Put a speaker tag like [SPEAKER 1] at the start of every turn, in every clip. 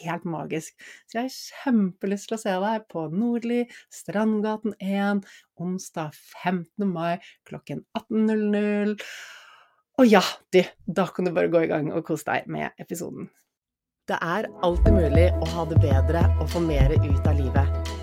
[SPEAKER 1] helt magisk. Så jeg har kjempelyst til å se deg på Nordli, Strandgaten 1, onsdag 15. mai klokken 18.00. Og ja, du, da kan du bare gå i gang og kose deg med episoden. Det er alltid mulig å ha det bedre og få mer ut av livet.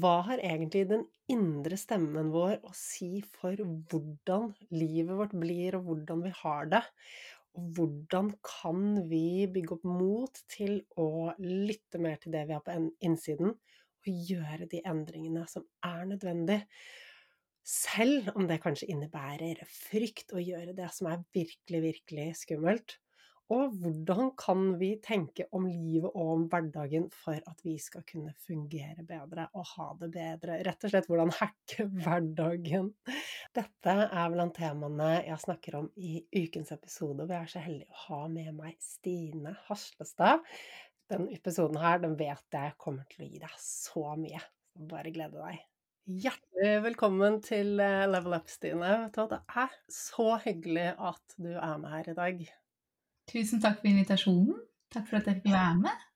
[SPEAKER 1] Hva har egentlig den indre stemmen vår å si for hvordan livet vårt blir, og hvordan vi har det? Og hvordan kan vi bygge opp mot til å lytte mer til det vi har på innsiden, og gjøre de endringene som er nødvendig? Selv om det kanskje innebærer frykt å gjøre det som er virkelig, virkelig skummelt. Og hvordan kan vi tenke om livet og om hverdagen for at vi skal kunne fungere bedre og ha det bedre? Rett og slett hvordan hacke hverdagen. Dette er blant temaene jeg snakker om i ukens episode, hvor jeg er så heldig å ha med meg Stine Haslestad. Den episoden her, den vet jeg kommer til å gi deg så mye. Bare glede deg. Hjertelig velkommen til eh, Level Up, Stine. Det er så hyggelig at du er med her i dag.
[SPEAKER 2] Tusen takk for invitasjonen. Takk for at jeg fikk være med.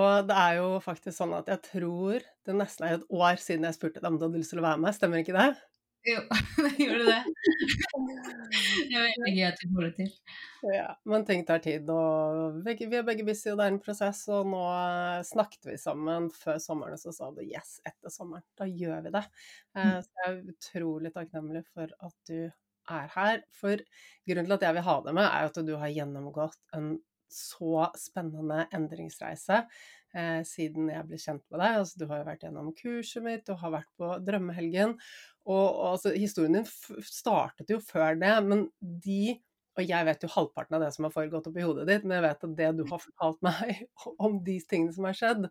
[SPEAKER 1] Og det er jo faktisk sånn at jeg tror det nesten er et år siden jeg spurte deg om du hadde lyst til å være med, stemmer ikke det?
[SPEAKER 2] Jo, det gjorde det. Det er veldig gøy at du får det til.
[SPEAKER 1] Ja, men ting tar tid, og vi er begge busy, og det er en prosess. Og nå snakket vi sammen før sommeren, og så sa du yes etter sommeren. Da gjør vi det. Eh, mm. Så jeg er utrolig takknemlig for at du er her. For grunnen til at jeg vil ha deg med, er at du har gjennomgått en så spennende endringsreise eh, siden jeg ble kjent med deg. Altså, du har jo vært gjennom kurset mitt, du har vært på Drømmehelgen. Og, og altså, historien din startet jo før det, men de og jeg vet jo halvparten av det som har foregått oppi hodet ditt, men jeg vet at det du har fortalt meg om de tingene som har skjedd,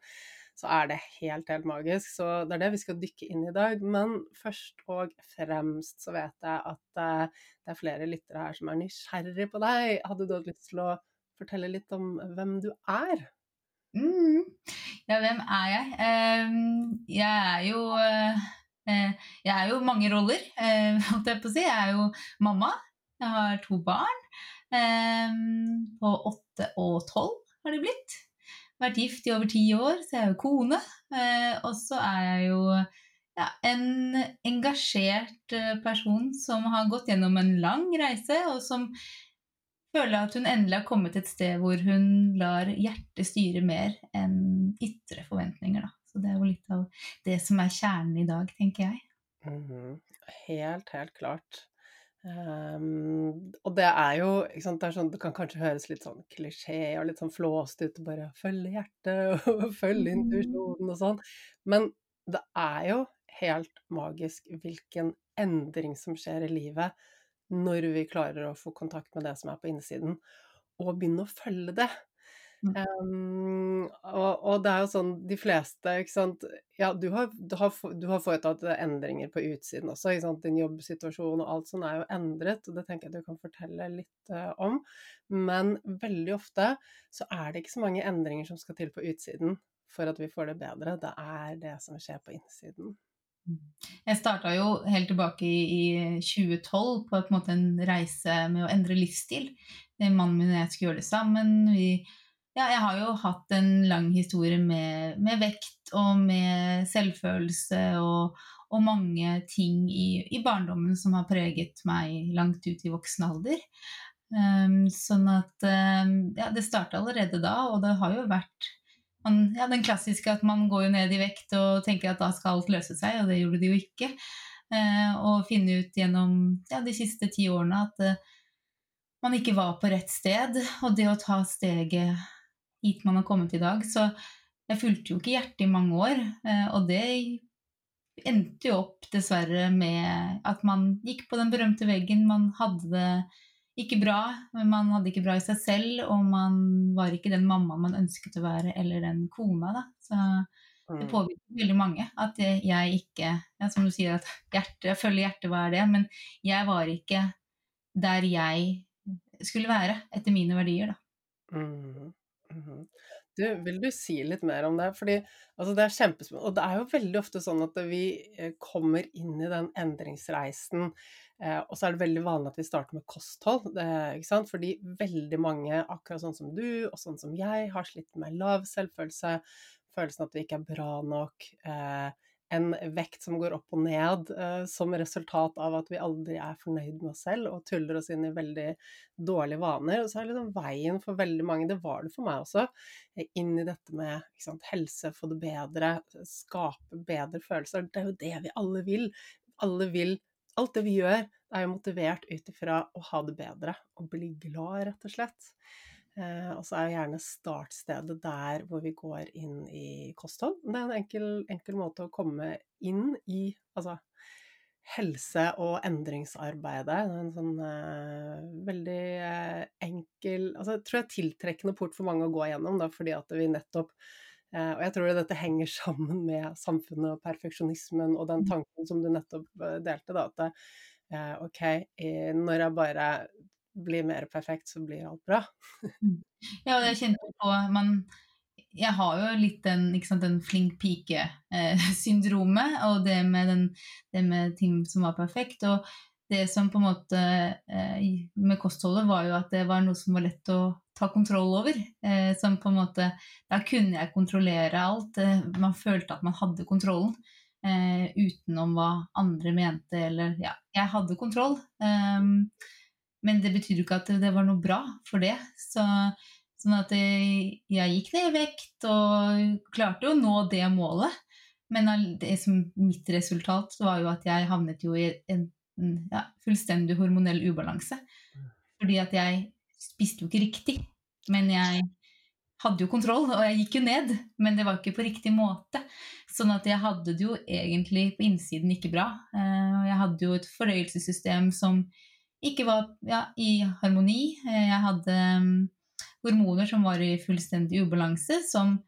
[SPEAKER 1] så er det helt, helt magisk. Så det er det vi skal dykke inn i dag. Men først og fremst så vet jeg at uh, det er flere lyttere her som er nysgjerrig på deg. Hadde du lyst til å fortelle litt om hvem du er?
[SPEAKER 2] Mm. Ja, hvem er jeg? Uh, jeg er jo uh, Jeg er jo mange roller, holdt jeg på å si. Jeg er jo mamma. Jeg har to barn. på åtte og tolv har de blitt. Vært gift i over ti år, så jeg er jo kone. og så er jeg jo ja, en engasjert person som har gått gjennom en lang reise, og som føler at hun endelig har kommet et sted hvor hun lar hjertet styre mer enn ytre forventninger. Da. Så det er jo litt av det som er kjernen i dag, tenker jeg.
[SPEAKER 1] Mm -hmm. Helt, helt klart. Um, og det er jo sant, det, sånn, det kan kanskje høres litt sånn klisjé og litt sånn flåst ut, bare følge hjertet og følge intuisjonen og sånn, men det er jo helt magisk hvilken endring som skjer i livet når vi klarer å få kontakt med det som er på innsiden, og begynne å følge det. Mm. Um, og, og, det er jo sånn de fleste, ikke sant Ja, du har, du har, du har foretatt endringer på utsiden også, ikke sant. Din jobbsituasjon og alt sånt er jo endret, og det tenker jeg du kan fortelle litt uh, om. Men veldig ofte så er det ikke så mange endringer som skal til på utsiden for at vi får det bedre. Det er det som skjer på innsiden.
[SPEAKER 2] Jeg starta jo helt tilbake i, 2012 på en, måte en reise med å endre livsstil. Mannen min og jeg skulle gjøre det sammen. Vi, ja, jeg har jo hatt en lang historie med, med vekt og med selvfølelse og, og mange ting i, i, barndommen som har preget meg langt ut i voksen alder. Um, sånn at um, Ja, det starta allerede da, og det har jo vært man, ja, den klassiske at man går jo ned i vekt og tenker at da skal alt løse seg, og det gjorde det jo ikke. Uh, og finne ut gjennom ja, de siste ti årene at uh, man ikke var på rett sted. Og det å ta steget hit man har kommet i dag. Så jeg fulgte jo ikke hjertet i mange år, eh, og det endte jo opp dessverre med at man gikk på den berømte veggen. Man hadde det ikke bra. men Man hadde ikke bra i seg selv, og man var ikke den mammaen man ønsket å være, eller den kona. Da. Så det mm. påvirker veldig mange at jeg ikke ja, Som du sier, at hjerte, jeg følger hjertet, hva er det? Men jeg var ikke der jeg skulle være, etter mine verdier, da.
[SPEAKER 1] Mm. -hmm. Du, vil du si litt mer om det? Fordi altså, det er kjempespennende. Og det er jo veldig ofte sånn at vi eh, kommer inn i den endringsreisen, eh, og så er det veldig vanlig at vi starter med kosthold. Det, ikke sant? Fordi veldig mange, akkurat sånn som du og sånn som jeg, har slitt med lav selvfølelse, følelsen at vi ikke er bra nok. Eh, en vekt som går opp og ned uh, som resultat av at vi aldri er fornøyd med oss selv og tuller oss inn i veldig dårlige vaner. Og så er liksom veien for veldig mange, det var det for meg også, eh, inn i dette med sant, helse, få det bedre, skape bedre følelser. Det er jo det vi alle vil. Alle vil Alt det vi gjør, er jo motivert ut ifra å ha det bedre og bli glad, rett og slett. Eh, og så er jo gjerne startstedet der hvor vi går inn i kosthold. Det er en enkel, enkel måte å komme inn i Altså helse- og endringsarbeidet. En sånn eh, veldig uh, enkel altså, Jeg tror er tiltrekkende port for mange å gå igjennom, da, fordi at vi nettopp eh, Og jeg tror dette henger sammen med samfunnet og perfeksjonismen og den tanken som du nettopp delte, da, at OK, når jeg bare blir mer perfekt, så blir alt bra.
[SPEAKER 2] Mm. ja, og jeg kjenner på man jeg har jo litt den, sant, den flink pike-syndromet, eh, og det med, den, det med, ting som var perfekt. Og det som på en måte eh, med kostholdet var jo at det var noe som var lett å ta kontroll over. Eh, som på en måte Da kunne jeg kontrollere alt. Eh, man følte at man hadde kontrollen. Eh, utenom hva andre mente, eller Ja, jeg hadde kontroll. Um, men det betyr jo ikke at det var noe bra for det. Så Sånn at jeg, gikk ned i vekt og klarte å nå det målet. Men det mitt resultat var jo at jeg havnet jo i en ja, fullstendig hormonell ubalanse. Fordi at jeg spiste jo ikke riktig. Men jeg hadde jo kontroll, og jeg gikk jo ned. Men det var ikke på riktig måte. Sånn at jeg hadde det jo egentlig på innsiden ikke bra. Eh, jeg hadde jo et fordøyelsessystem som ikke var ja, i harmoni. Eh, jeg hadde hormoner som var i fullstendig ubalanse, som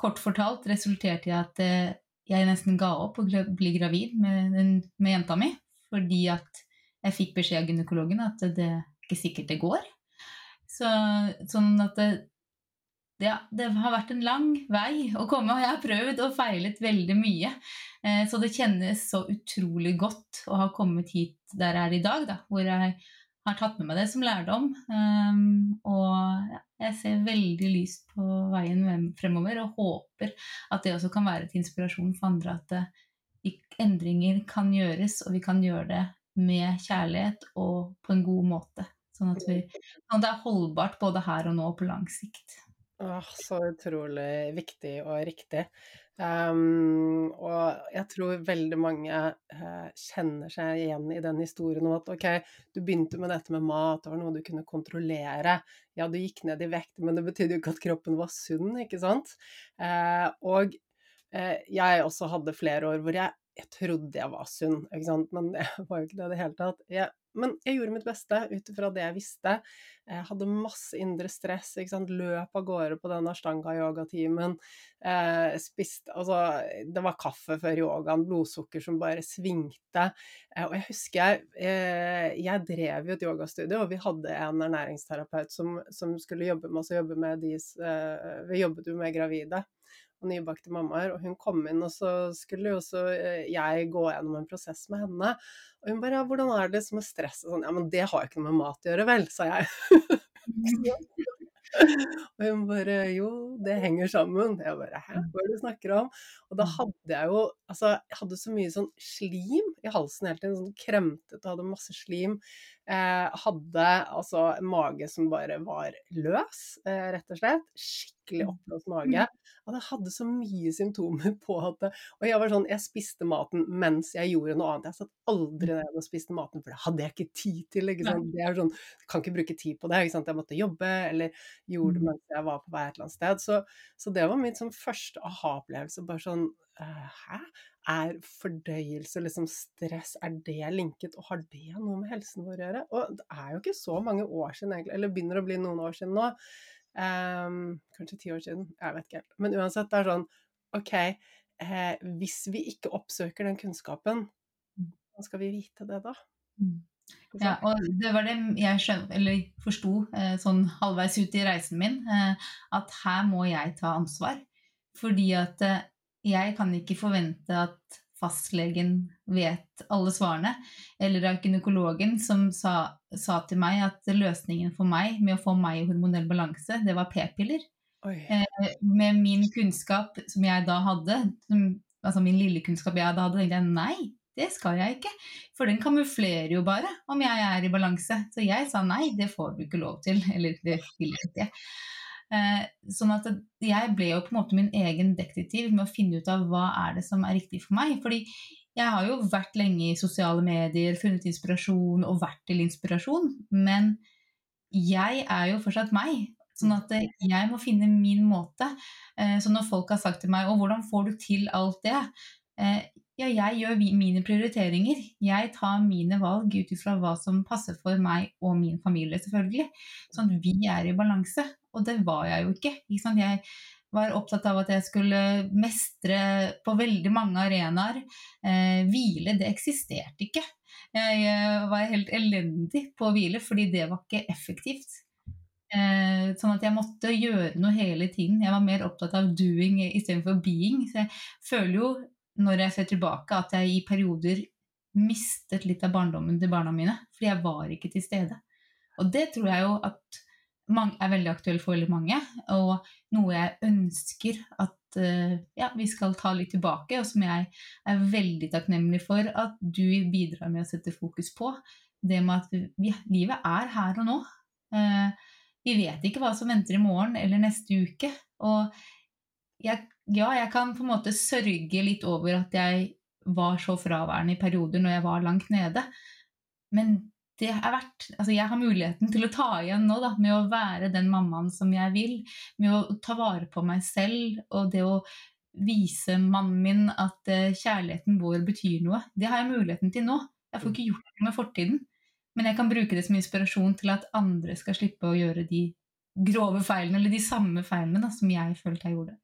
[SPEAKER 2] kort fortalt resulterte i at eh, jeg nesten ga opp å bli gravid med, med jenta mi, fordi at jeg fikk beskjed av gynekologen at det er ikke sikkert det går. Så, sånn at det, det, det, har vært en lang vei å komme, og jeg har prøvd og feilet veldig mye. Eh, så det kjennes så utrolig godt å ha kommet hit der jeg er i dag, da, hvor jeg har tatt med meg det som lærdom. Um, og jeg ser veldig lyst på veien fremover og håper at det også kan være til inspirasjon for andre. At endringer kan gjøres, og vi kan gjøre det med kjærlighet og på en god måte. Sånn at, vi, sånn at det er holdbart både her og nå og på lang sikt.
[SPEAKER 1] Åh, så utrolig viktig og riktig. Um, og jeg tror veldig mange uh, kjenner seg igjen i den historien om at ok, du begynte med dette med mat, det var noe du kunne kontrollere. Ja, du gikk ned i vekt, men det betydde jo ikke at kroppen var sunn, ikke sant? Uh, og uh, jeg også hadde flere år hvor jeg, jeg trodde jeg var sunn, ikke sant? men jeg var jo ikke det i det hele tatt. Jeg men jeg gjorde mitt beste ut ifra det jeg visste. Jeg hadde masse indre stress. Løp av gårde på den ashtanga-yogatimen. Eh, Altså, det var kaffe før yogaen, blodsukker som bare svingte. Eh, og jeg husker jeg eh, Jeg drev jo et yogastudio, og vi hadde en ernæringsterapeut som, som skulle jobbe med oss jobbe med de Vi jobbet jo med gravide og nybakte mammaer. Og hun kom inn, og så skulle jo også eh, jeg gå gjennom en prosess med henne. Og hun bare ja, hvordan er det med stress og sånn? Ja, men det har jo ikke noe med mat å gjøre, vel, sa jeg. og hun bare jo, det henger sammen. Jeg bare hæ, hva er det du snakker om? Og da hadde jeg jo altså jeg hadde så mye sånn slim i halsen hele tiden, sånn kremtet og hadde masse slim. Eh, hadde altså mage som bare var løs, eh, rett og slett. Skikkelig mm. oppblåst mage. Og det hadde så mye symptomer på at Og jeg var sånn, jeg spiste maten mens jeg gjorde noe annet. Jeg satt aldri mm. ned og spiste maten, for det hadde jeg ikke tid til. ikke sant? Det er sånn, Kan ikke bruke tid på det. ikke sant? Jeg måtte jobbe, eller gjorde det mm. mens jeg var på vei et eller annet sted. Så, så det var mitt sånn første aha-opplevelse. bare sånn, Hæ? Er fordøyelse, liksom stress, er det linket, og har det noe med helsen vår å gjøre? Og det er jo ikke så mange år siden, egentlig, eller begynner å bli noen år siden nå. Um, kanskje ti år siden, jeg vet ikke helt. Men uansett, det er sånn OK, eh, hvis vi ikke oppsøker den kunnskapen, mm. hvordan skal vi vite det da?
[SPEAKER 2] Mm. Ja, og det var det jeg skjønte, eller forsto eh, sånn halvveis ut i reisen min, eh, at her må jeg ta ansvar. Fordi at eh, jeg kan ikke forvente at fastlegen vet alle svarene, eller av gynekologen som sa, sa, til meg at løsningen for meg med å få meg i hormonell balanse, det var p-piller. Eh, med min kunnskap som jeg da hadde, som, altså min lille kunnskap jeg da hadde, tenkte jeg nei, det skal jeg ikke. For den kamuflerer jo bare om jeg er i balanse. Så jeg sa nei, det får du ikke lov til. Eller det vil jeg ikke. Eh, sånn at jeg ble jo på en måte min egen detektiv med å finne ut av hva er det som er riktig for meg. Fordi jeg har jo vært lenge i sosiale medier, funnet inspirasjon og vært til inspirasjon. Men jeg er jo fortsatt meg. Sånn at jeg må finne min måte. Eh, så når folk har sagt til meg 'Å, hvordan får du til alt det?' Eh, ja, jeg gjør mine prioriteringer. Jeg tar mine valg ut ifra hva som passer for meg og min familie, selvfølgelig. Sånn at vi er i balanse. Og det var jeg jo ikke. ikke jeg var opptatt av at jeg skulle mestre på veldig mange arenaer. Eh, hvile, det eksisterte ikke. Jeg var helt elendig på å hvile, fordi det var ikke effektivt. Eh, sånn at jeg måtte gjøre noe hele tiden. Jeg var mer opptatt av doing istedenfor being. Så jeg føler jo, når jeg ser tilbake, at jeg i perioder mistet litt av barndommen til barna mine. Fordi jeg var ikke til stede. Og det tror jeg jo at er veldig aktuell for veldig mange, og noe jeg ønsker at uh, ja, vi skal ta litt tilbake, og som jeg er veldig takknemlig for at du bidrar med å sette fokus på. Det med at vi, livet er her og nå. Uh, vi vet ikke hva som venter i morgen eller neste uke. Og jeg, ja, jeg kan på en måte sørge litt over at jeg var så fraværende i perioder når jeg var langt nede. Men det er verdt Altså, jeg har muligheten til å ta igjen nå, da, med å være den mammaen som jeg vil. Med å ta vare på meg selv, og det å vise mannen min at uh, kjærligheten vår betyr noe. Det har jeg muligheten til nå. Jeg får ikke gjort noe med fortiden. Men jeg kan bruke det som inspirasjon til at andre skal slippe å gjøre de grove feilene, eller de samme feilene da, som jeg følte jeg gjorde.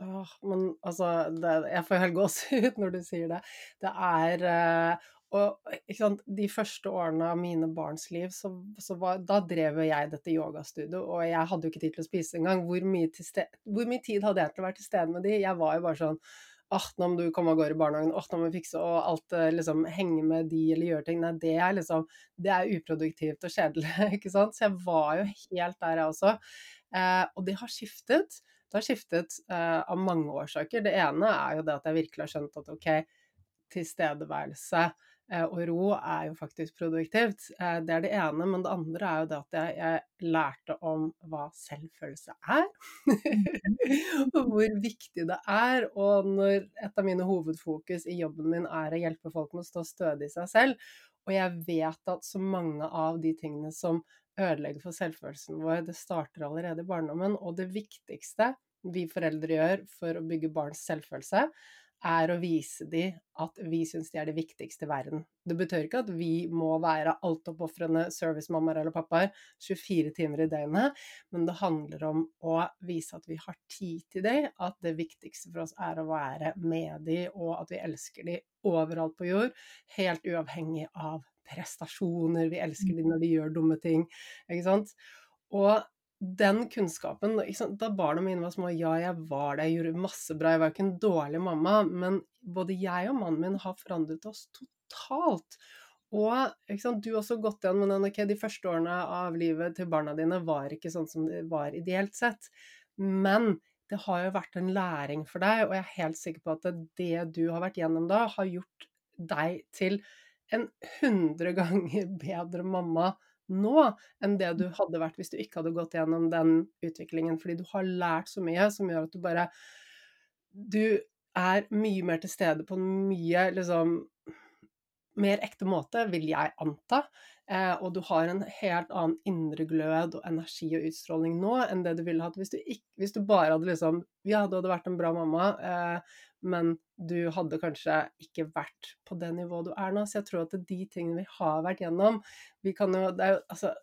[SPEAKER 1] Åh, men altså, det, jeg får helt gåsehud når du sier det. Det er uh, og sant, de første årene av mine barns liv, så, så var, da drev jo jeg dette yogastudioet, og jeg hadde jo ikke tid til å spise engang. Hvor, hvor mye tid hadde jeg til å være til stede med de? Jeg var jo bare sånn Åh, nå må du komme av gårde i barnehagen, åh, nå må vi fikse og alt eh, liksom henge med de eller gjøre ting. Nei, det er liksom Det er uproduktivt og kjedelig, ikke sant. Så jeg var jo helt der, jeg også. Eh, og det har skiftet. Det har skiftet eh, av mange årsaker. Det ene er jo det at jeg virkelig har skjønt at ok, tilstedeværelse og ro er jo faktisk produktivt. Eh, det er det ene. Men det andre er jo det at jeg, jeg lærte om hva selvfølelse er. og hvor viktig det er. Og når et av mine hovedfokus i jobben min er å hjelpe folk med å stå stødig i seg selv, og jeg vet at så mange av de tingene som ødelegger for selvfølelsen vår, det starter allerede i barndommen. Og det viktigste vi foreldre gjør for å bygge barns selvfølelse, er å vise dem at vi syns de er det viktigste i verden. Det betyr ikke at vi må være altoppofrende servicemammaer eller pappaer 24 timer i døgnet, men det handler om å vise at vi har tid til dem, at det viktigste for oss er å være med dem, og at vi elsker dem overalt på jord, helt uavhengig av prestasjoner. Vi elsker dem når de gjør dumme ting, ikke sant. Og den kunnskapen Da barna mine var små, ja, jeg var det, jeg gjorde masse bra, jeg var ikke en dårlig mamma, men både jeg og mannen min har forandret oss totalt. Og sant, du har også gått igjen med den, ok, de første årene av livet til barna dine var ikke sånn som det var ideelt sett, men det har jo vært en læring for deg, og jeg er helt sikker på at det du har vært gjennom da, har gjort deg til en hundre ganger bedre mamma nå enn det du hadde vært hvis du ikke hadde gått gjennom den utviklingen. Fordi du har lært så mye som gjør at du bare Du er mye mer til stede på en mye liksom mer ekte måte, vil jeg anta. Eh, og du har en helt annen indre glød og energi og utstråling nå enn det du ville hatt hvis du, ikke, hvis du bare hadde liksom Ja, du hadde vært en bra mamma, eh, men du hadde kanskje ikke vært på det nivået du er nå. Så jeg tror at det er de tingene vi har vært gjennom vi kan jo, det er jo altså,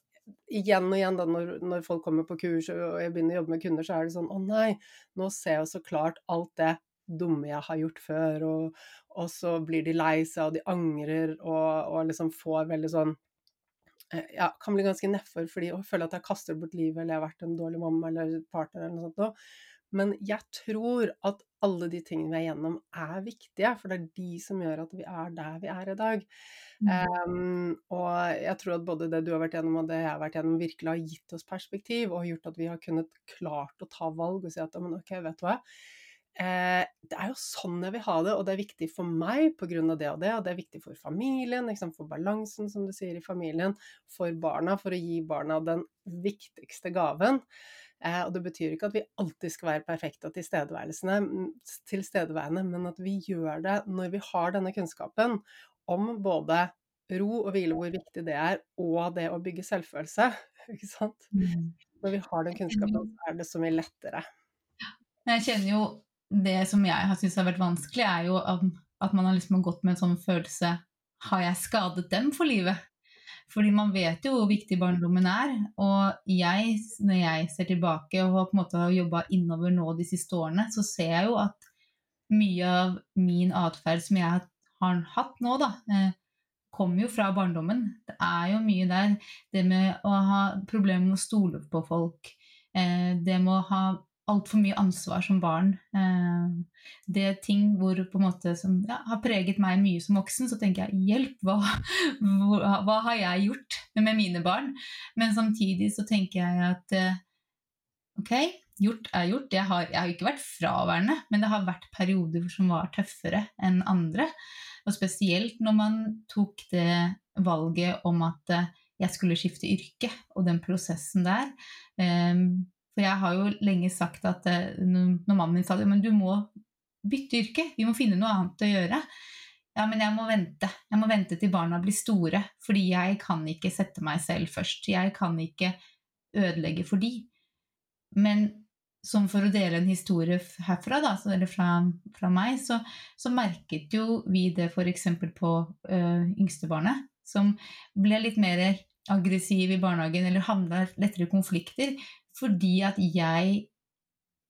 [SPEAKER 1] Igjen og igjen da, når, når, folk kommer på kurs og jeg begynner å jobbe med kunder, så er det sånn Å nei, nå ser jeg så klart alt det dumme jeg har gjort før, og, og så blir de lei seg, og de angrer, og, og liksom får veldig sånn eh, ja, kan bli ganske nedfor fordi å føle at jeg kaster bort livet eller jeg har vært en dårlig mamma eller partner eller noe sånt noe. Men jeg tror at alle de tingene vi er gjennom, er viktige, for det er de som gjør at vi er der vi er i dag. Mm. Um, og jeg tror at både det du har vært gjennom og det jeg har vært gjennom, virkelig har gitt oss perspektiv og gjort at vi har kunnet klart å ta valg og si at men ok, vet du hva. Eh, det er jo sånn jeg vil ha det, og det er viktig for meg pga. det og det, og det er viktig for familien, liksom, for balansen, som du sier, i familien, for barna, for å gi barna den viktigste gaven. Eh, og det betyr ikke at vi alltid skal være perfekte og tilstedeværende, men at vi gjør det når vi har denne kunnskapen om både ro og hvile, hvor viktig det er, og det å bygge selvfølelse. Ikke sant? Mm. Når vi har den kunnskapen, så er det så mye lettere.
[SPEAKER 2] Jeg kjenner jo det som jeg har syntes har vært vanskelig, er jo at at man har liksom gått med en sånn følelse Har jeg skadet dem for livet? Fordi man vet jo hvor viktig barndommen er. Og jeg, når jeg ser tilbake og på en måte har jobba innover nå de siste årene, så ser jeg jo at mye av min atferd som jeg har hatt nå, da, eh, kommer jo fra barndommen. Det er jo mye der. Det med å ha problemer med å stole på folk. Eh, det med å ha altfor mye ansvar som barn. Eh, det er ting hvor, på en måte, som ja, har preget meg mye som voksen. Så tenker jeg hjelp, hva, hva, har jeg gjort med mine barn? Men samtidig så tenker jeg at eh, ok, gjort er gjort. Jeg har, jeg har ikke vært fraværende, men det har vært perioder som var tøffere enn andre. Og spesielt når man tok det valget om at eh, jeg skulle skifte yrke, og den prosessen der. Um, for jeg har jo lenge sagt at eh, når mannen min sa det, men du må bytte yrke, vi må finne noe annet å gjøre. Ja, men jeg må vente. Jeg må vente til barna blir store, fordi jeg kan ikke sette meg selv først. Jeg kan ikke ødelegge for de. Men som for å dele en historie herfra, da, eller fra, fra meg, så, så, merket jo vi det f.eks. på ø, yngstebarnet, som ble litt mer aggressiv i barnehagen eller havna lettere i konflikter fordi at jeg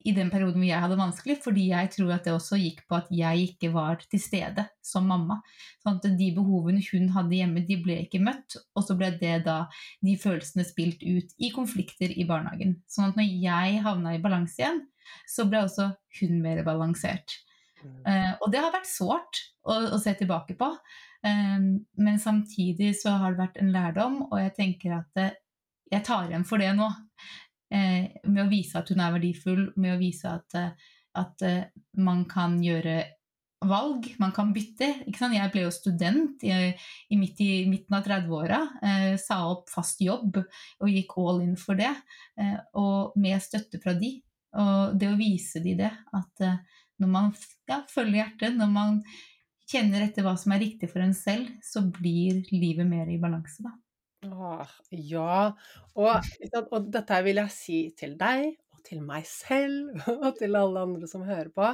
[SPEAKER 2] i den perioden hvor jeg hadde vanskelig, fordi jeg tror at det også gikk på at jeg ikke var til stede som mamma. Sånn at de behovene hun hadde hjemme, de ble ikke møtt, og så ble det da de følelsene spilt ut i konflikter i barnehagen. Sånn at når jeg havna i balanse igjen, så ble også hun mer balansert. Mm. Uh, og det har vært sårt å, å se tilbake på, um, men samtidig så har det vært en lærdom, og jeg tenker at det, jeg tar igjen for det nå eh, med å vise at hun er verdifull, med å vise at, eh, at eh, man kan gjøre valg, man kan bytte. Jeg ble jo student i, i, midt i midten av 30-åra. Eh, sa opp fast jobb og gikk all in for det. Eh, og med støtte fra de. Og det å vise de det, at eh, når man ja, følger hjertet, når man kjenner etter hva som er riktig for en selv, så blir livet mer i balanse, da.
[SPEAKER 1] Åh, ja. Og, og dette vil jeg si til deg og til meg selv og til alle andre som hører på.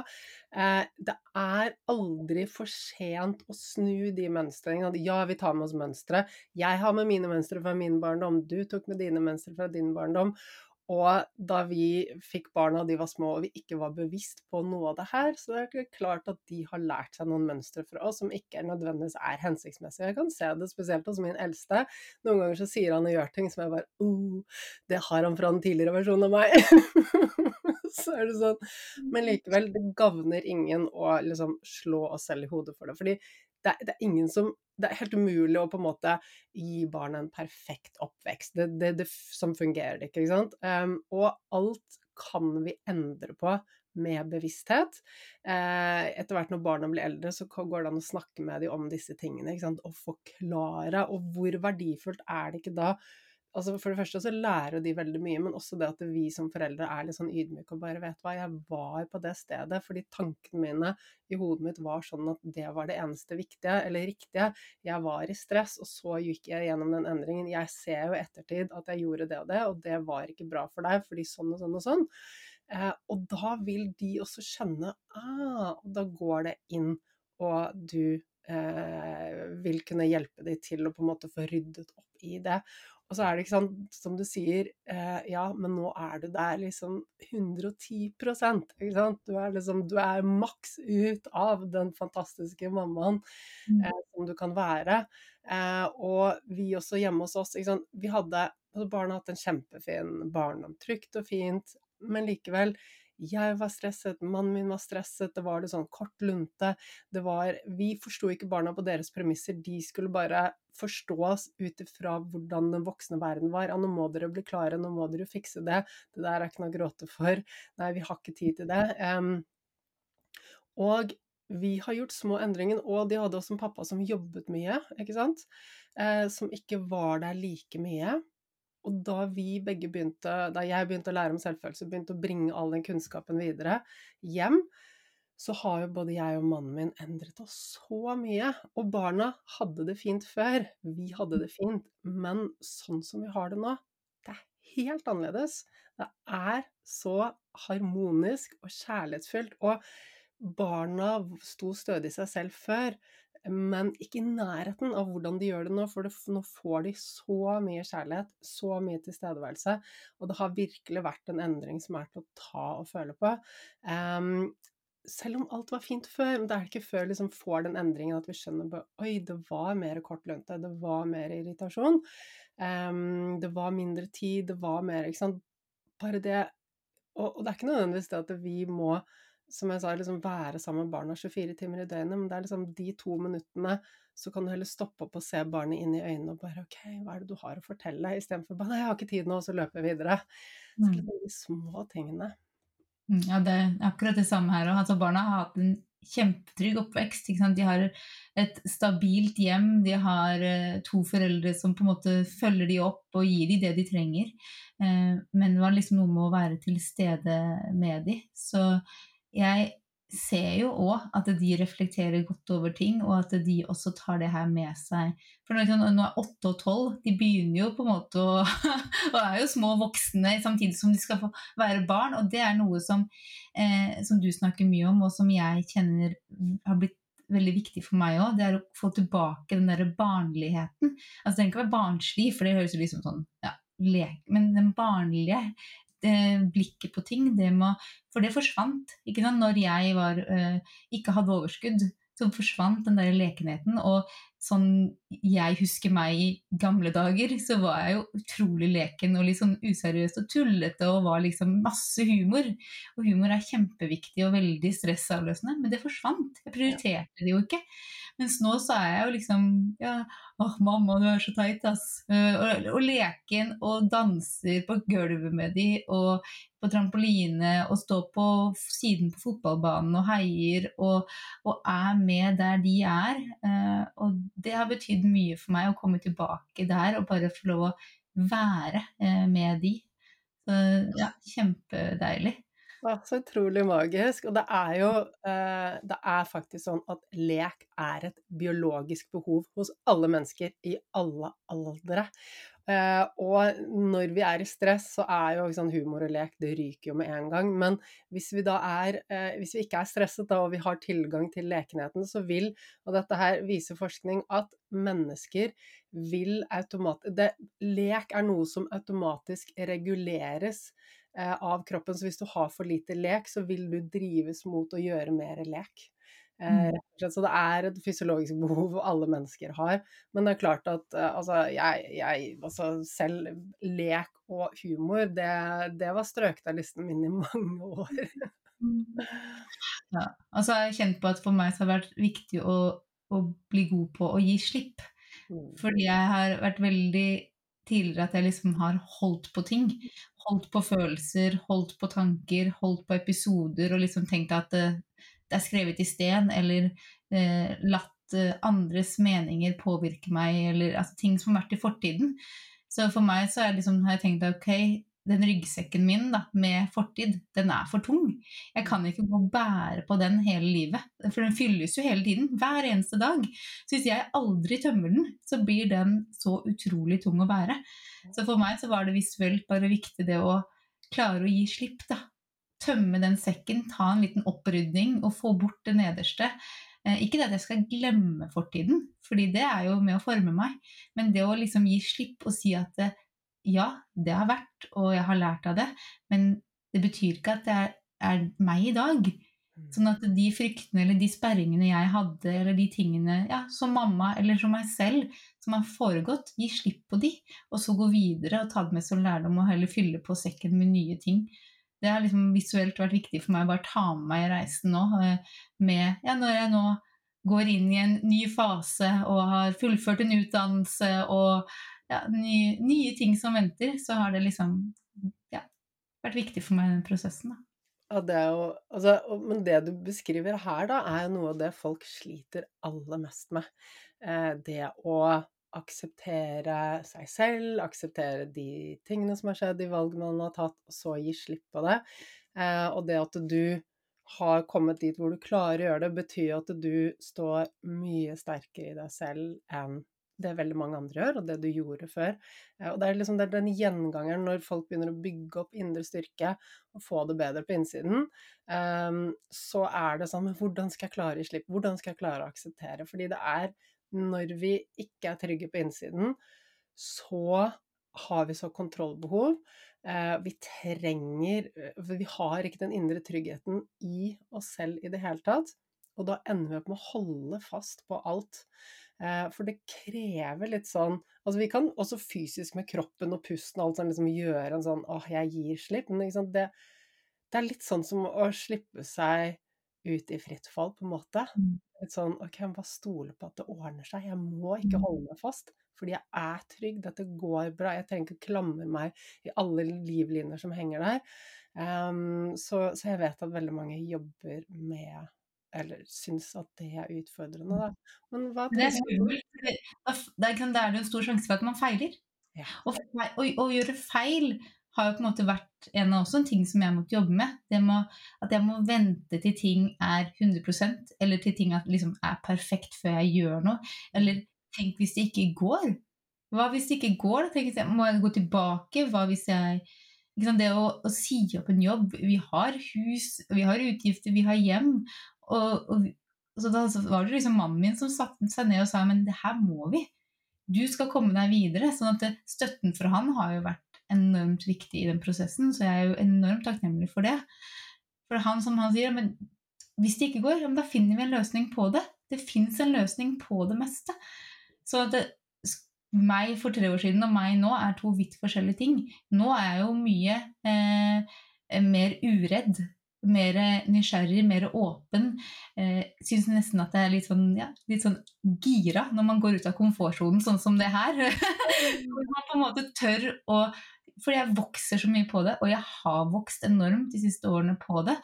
[SPEAKER 1] Eh, det er aldri for sent å snu de mønstrene. Ja, vi tar med oss mønstre. Jeg har med mine mønstre fra min barndom, du tok med dine mønstre fra din barndom. Og da vi fikk barna de var små og vi ikke var bevisst på noe av det her, så det er klart at de har lært seg noen mønstre fra oss som ikke nødvendigvis er hensiktsmessige. Jeg kan se det spesielt hos min eldste. Noen ganger så sier han og gjør ting som jeg bare oh, det har han fra den tidligere versjonen av meg. så er det sånn. Men likevel, det gagner ingen å liksom slå oss selv i hodet for det. Fordi det, det, er ingen som Det er helt umulig å på en måte gi barna en perfekt oppvekst. Det, det, det som fungerer ikke, ikke sant. Um, og alt kan vi endre på med bevissthet. Eh, etter hvert når barna blir eldre, så går det an å snakke med dem om disse tingene. Og forklare. Og hvor verdifullt er det ikke da altså For det første så lærer de veldig mye, men også det at vi som foreldre er litt sånn ydmyke og bare vet hva, jeg var på det stedet fordi tankene mine i hodet mitt var sånn at det var det eneste viktige eller riktige. Jeg var i stress, og så gikk jeg gjennom den endringen. Jeg ser jo i ettertid at jeg gjorde det og det, og det var ikke bra for deg fordi sånn og sånn og sånn. Eh, og da vil de også skjønne ah, og da går det inn, og du eh, vil kunne hjelpe dem til å på en måte få ryddet opp i det. Og så er det ikke sånn, som du sier, eh, ja, men nå er du der liksom 110 ikke sant. Du er liksom, du er maks ut av den fantastiske mammaen mm. eh, som du kan være. Eh, og vi også hjemme hos oss, ikke sant. Vi hadde, altså barna hatt en kjempefin barndom, trygt og fint, men likevel jeg var stresset, mannen min var stresset, det var det sånn kort lunte. Det var Vi forsto ikke barna på deres premisser, de skulle bare forstå oss ut ifra hvordan den voksne verden var. Ja, nå må dere bli klare, nå må dere fikse det. Det der er ikke noe å gråte for. Nei, vi har ikke tid til det. Um, og vi har gjort små endringer, og de hadde også en pappa som jobbet mye, ikke sant. Eh, som ikke var der like mye. Og da vi begge begynte, da jeg begynte å lære om selvfølelse, begynte å bringe all den kunnskapen videre hjem, så har jo både jeg og mannen min endret oss så mye. Og barna hadde det fint før, vi hadde det fint, men sånn som vi har det nå, det er helt annerledes. Det er så harmonisk og kjærlighetsfylt. Og barna sto stødig i seg selv før, men ikke i nærheten av hvordan de gjør det nå. For nå får de så mye kjærlighet, så mye tilstedeværelse, og det har virkelig vært en endring som er til å ta og føle på. Um, selv om alt var fint før, det er ikke før liksom får den endringen at vi skjønner at oi, det var mer kortlønte, det var mer irritasjon. Um, det var mindre tid, det var mer Ikke sant. Bare det og, og, det er ikke nødvendigvis det at vi må som jeg sa, liksom være sammen med barna 24 timer i døgnet, men det er liksom de to minuttene så kan du heller stoppe opp og se barnet inn i øynene og bare OK, hva er det du har å fortelle? Istedenfor bare nei, jeg har ikke tid nå, og så løper jeg videre. Så liksom de små tingene.
[SPEAKER 2] Mm, ja, det er akkurat det samme her. Altså, barna har hatt en kjempetrygg oppvekst. De har et stabilt hjem, de har uh, to foreldre som på en måte følger de opp og gir de det de trenger. Uh, men det var liksom noe med å være til stede med de. Så jeg ser jo òg at de reflekterer godt over ting, og at de også tar det her med seg. For nå, nå er åtte og tolv, de begynner jo på en måte å Og er jo små voksne samtidig som de skal få være barn, og det er noe som, eh, som du snakker mye om, og som jeg kjenner har blitt veldig viktig for meg òg, det er å få tilbake den derre barnligheten. Altså Den kan være barnslig, for det høres jo liksom sånn ja, lek, men den barnlige blikket på ting. Det må, for det forsvant. Ikke sant? Når jeg var, uh, ikke hadde overskudd, så forsvant den der lekenheten. Og sånn jeg husker meg i gamle dager, så var jeg jo utrolig leken og litt sånn useriøs og tullete og var liksom masse humor. Og humor er kjempeviktig og veldig stressavløsende, men det forsvant. Jeg prioriterte det jo ikke. Mens nå så er jeg jo liksom ja, åh, mamma, du er så teit, ass. Uh, og, og, leken og danser på gulvet med de, og på trampoline, og står på siden på fotballbanen og heier, og, og er med der de er. Uh, og det har betydd mye for meg å komme tilbake der og bare få lov å være uh, med de. Så ja, kjempedeilig.
[SPEAKER 1] Ja, så utrolig magisk. Og det er jo eh, Det er faktisk sånn at lek er et biologisk behov hos alle mennesker i alle aldre. Eh, og når vi er i stress, så er jo sånn, humor og lek Det ryker jo med en gang. Men hvis vi da er eh, Hvis vi ikke er stresset da, og vi har tilgang til lekenheten, så vil Og dette her viser forskning at mennesker vil automatisk Lek er noe som automatisk reguleres Eh, av kroppen. Så hvis du har for lite lek, så vil du drives mot å gjøre mer lek. Eh, mm. Så det er et fysiologisk behov alle mennesker har. Men det er klart at eh, altså, jeg, jeg altså, selv lek og humor, det, det var strøket av listen min i mange år.
[SPEAKER 2] ja, altså jeg har kjent på at for meg så har det vært viktig å, å bli god på å gi slipp. Mm. Fordi jeg har vært veldig tidligere at jeg liksom har holdt på ting holdt på følelser, holdt på tanker, holdt på episoder og liksom tenkt at uh, er skrevet i sten, eller eh, latt eh, andres meninger påvirke meg, eller altså, ting som har vært i fortiden. Så for meg så liksom, har jeg tenkt at ok, den ryggsekken min da, med fortid, den er for tung. Jeg kan ikke gå og bære på den hele livet, for den fylles jo hele tiden, hver eneste dag. Så hvis jeg aldri tømmer den, så blir den så utrolig tung å bære. Så for meg så var det visuelt bare viktig det å klare å gi slipp, da. Tømme den sekken, ta en liten opprydning og få bort det nederste. Eh, ikke det at jeg skal glemme fortiden, fordi det er jo med å forme meg, men det å liksom gi slipp og si at eh, ja, det har vært, og jeg har lært av det, men det betyr ikke at det er, er meg i dag. Mm. Sånn at de fryktene eller de sperringene jeg hadde, eller de tingene ja, som mamma eller som meg selv som har foregått, gi slipp på de, og så gå videre og ta det med som lærdom og heller fylle på sekken med nye ting. Det har liksom visuelt vært viktig for meg å bare ta med meg i reisen nå, eh, med ja, når jeg nå går inn i en ny fase og har fullført en utdannelse og ja, nye, nye, ting som venter, så har det liksom ja, vært viktig for meg, den prosessen. da.
[SPEAKER 1] Ja, det jo, altså, men det du beskriver her, da, er noe av det folk sliter aller mest med. Eh, det å akseptere seg selv, akseptere de tingene som har skjedd, de valgene man har tatt, og så gi slipp på det. Eh, og det at du har kommet dit hvor du klarer å gjøre det, betyr at du står mye sterkere i deg selv enn det veldig mange andre gjør, og det du gjorde før. Eh, og det er liksom det er den gjengangeren når folk begynner å bygge opp indre styrke og få det bedre på innsiden, um, så er det sånn Men hvordan skal jeg klare å gi slipp? Hvordan skal jeg klare å akseptere? Fordi det er når vi ikke er trygge på innsiden, så har vi så kontrollbehov. Eh, vi trenger For vi har ikke den indre tryggheten i oss selv i det hele tatt. Og da ender vi opp med å holde fast på alt. Eh, for det krever litt sånn Altså vi kan også fysisk med kroppen og pusten og alt sånn liksom gjøre en sånn åh, jeg gir slipp. Men det, det, er litt sånn som å slippe seg ut i fritt fall, på en måte. Et sånn OK, jeg må bare stole på at det ordner seg. Jeg må ikke mm. holde meg fast. Fordi jeg er trygg, dette går bra. Jeg trenger ikke å klamre meg i alle livlinjer som henger der. Um, så, så, jeg vet at veldig mange jobber med eller syns at det er utfordrende, da. Men hva
[SPEAKER 2] det er skummelt. Det er det en stor sjanse for at man feiler. Ja. Og, å gjøre feil har jo på en måte vært en av også en ting som jeg måtte jobbe med. Må, at jeg må vente til ting er 100% eller til ting liksom er perfekt før jeg gjør noe. Eller tenk hvis det ikke går? Hva hvis det ikke går? Tenk, må jeg gå tilbake? Hva hvis jeg Det å, å, si opp en jobb Vi har hus, vi har utgifter, vi har hjem. Og, og så da var det liksom mannen min som satte seg ned og sa men det her må vi. Du skal komme deg videre. sånn at støtten fra han har jo vært enormt viktig i den prosessen, så jeg er jo enormt takknemlig for det. For han som han sier, men hvis det ikke går, da finner vi en løsning på det. Det fins en løsning på det meste. Så det, meg for tre år siden og meg nå er to vidt forskjellige ting. Nå er jeg jo mye eh, mer uredd. Mer nysgjerrig, mer åpen. Eh, Syns nesten at jeg er litt sånn, ja, litt sånn gira når man går ut av komfortsonen, sånn som det her. Hvor man på en måte tør å fordi jeg vokser så mye på det, og jeg har vokst enormt de siste årene på det.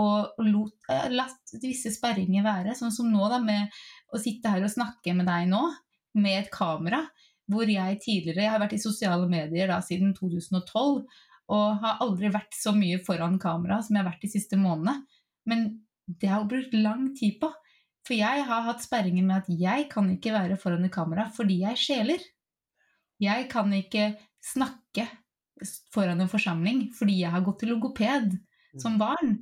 [SPEAKER 2] Og lot, latt visse sperringer være, sånn som nå, da, med å sitte her og snakke med deg nå, med et kamera. Hvor jeg tidligere Jeg har vært i sosiale medier da siden 2012, og har aldri vært så mye foran kamera som jeg har vært de siste månedene. Men det har jeg brukt lang tid på. For jeg har hatt sperringer med at jeg kan ikke være foran et kamera fordi jeg skjeler. Jeg kan ikke snakke foran en forsamling fordi jeg har gått til logoped som mm. barn.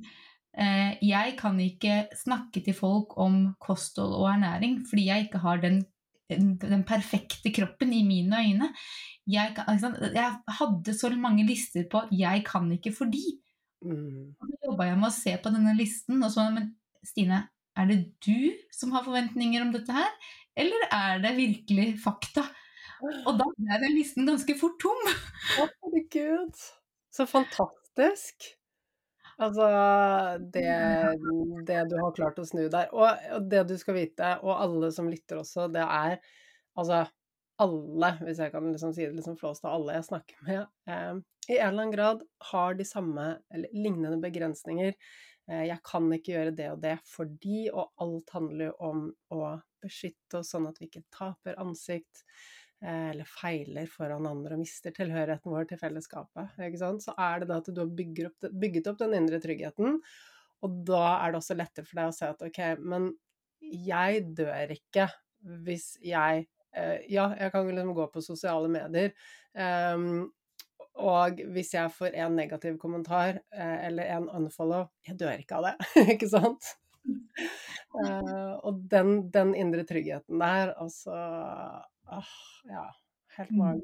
[SPEAKER 2] Eh, jeg kan ikke snakke til folk om kosthold og ernæring fordi jeg ikke har den, den perfekte kroppen i mine øyne. Jeg, jeg, hadde så mange lister på 'jeg kan ikke fordi'. Mm. Så jobba jeg med å se på denne listen og så Men Stine, er det du som har forventninger om dette her, eller er det virkelig fakta? Og da ble den listen ganske fort tom.
[SPEAKER 1] Å, herregud. Så fantastisk. Altså det, det, du har klart å snu der. Og, og, det du skal vite, og alle som lytter også, det er altså alle, hvis jeg kan liksom si det liksom flåst av alle jeg snakker med, eh, i en eller annen grad har de samme eller lignende begrensninger. Eh, jeg kan ikke gjøre det og det fordi, og alt handler jo om å beskytte oss sånn at vi ikke taper ansikt. Eh, eller feiler foran andre og mister tilhørigheten vår til fellesskapet, så er det da at du har opp, bygget opp den indre tryggheten, og da er det også lettere for deg å se at ok, men jeg dør ikke hvis jeg eh, Ja, jeg kan liksom gå på sosiale medier, um, og hvis jeg får en negativ kommentar uh, eller en unfollow Jeg dør ikke av det, ikke sant? Uh, og den, den, indre tryggheten der, altså Åh, ja. Helt mm.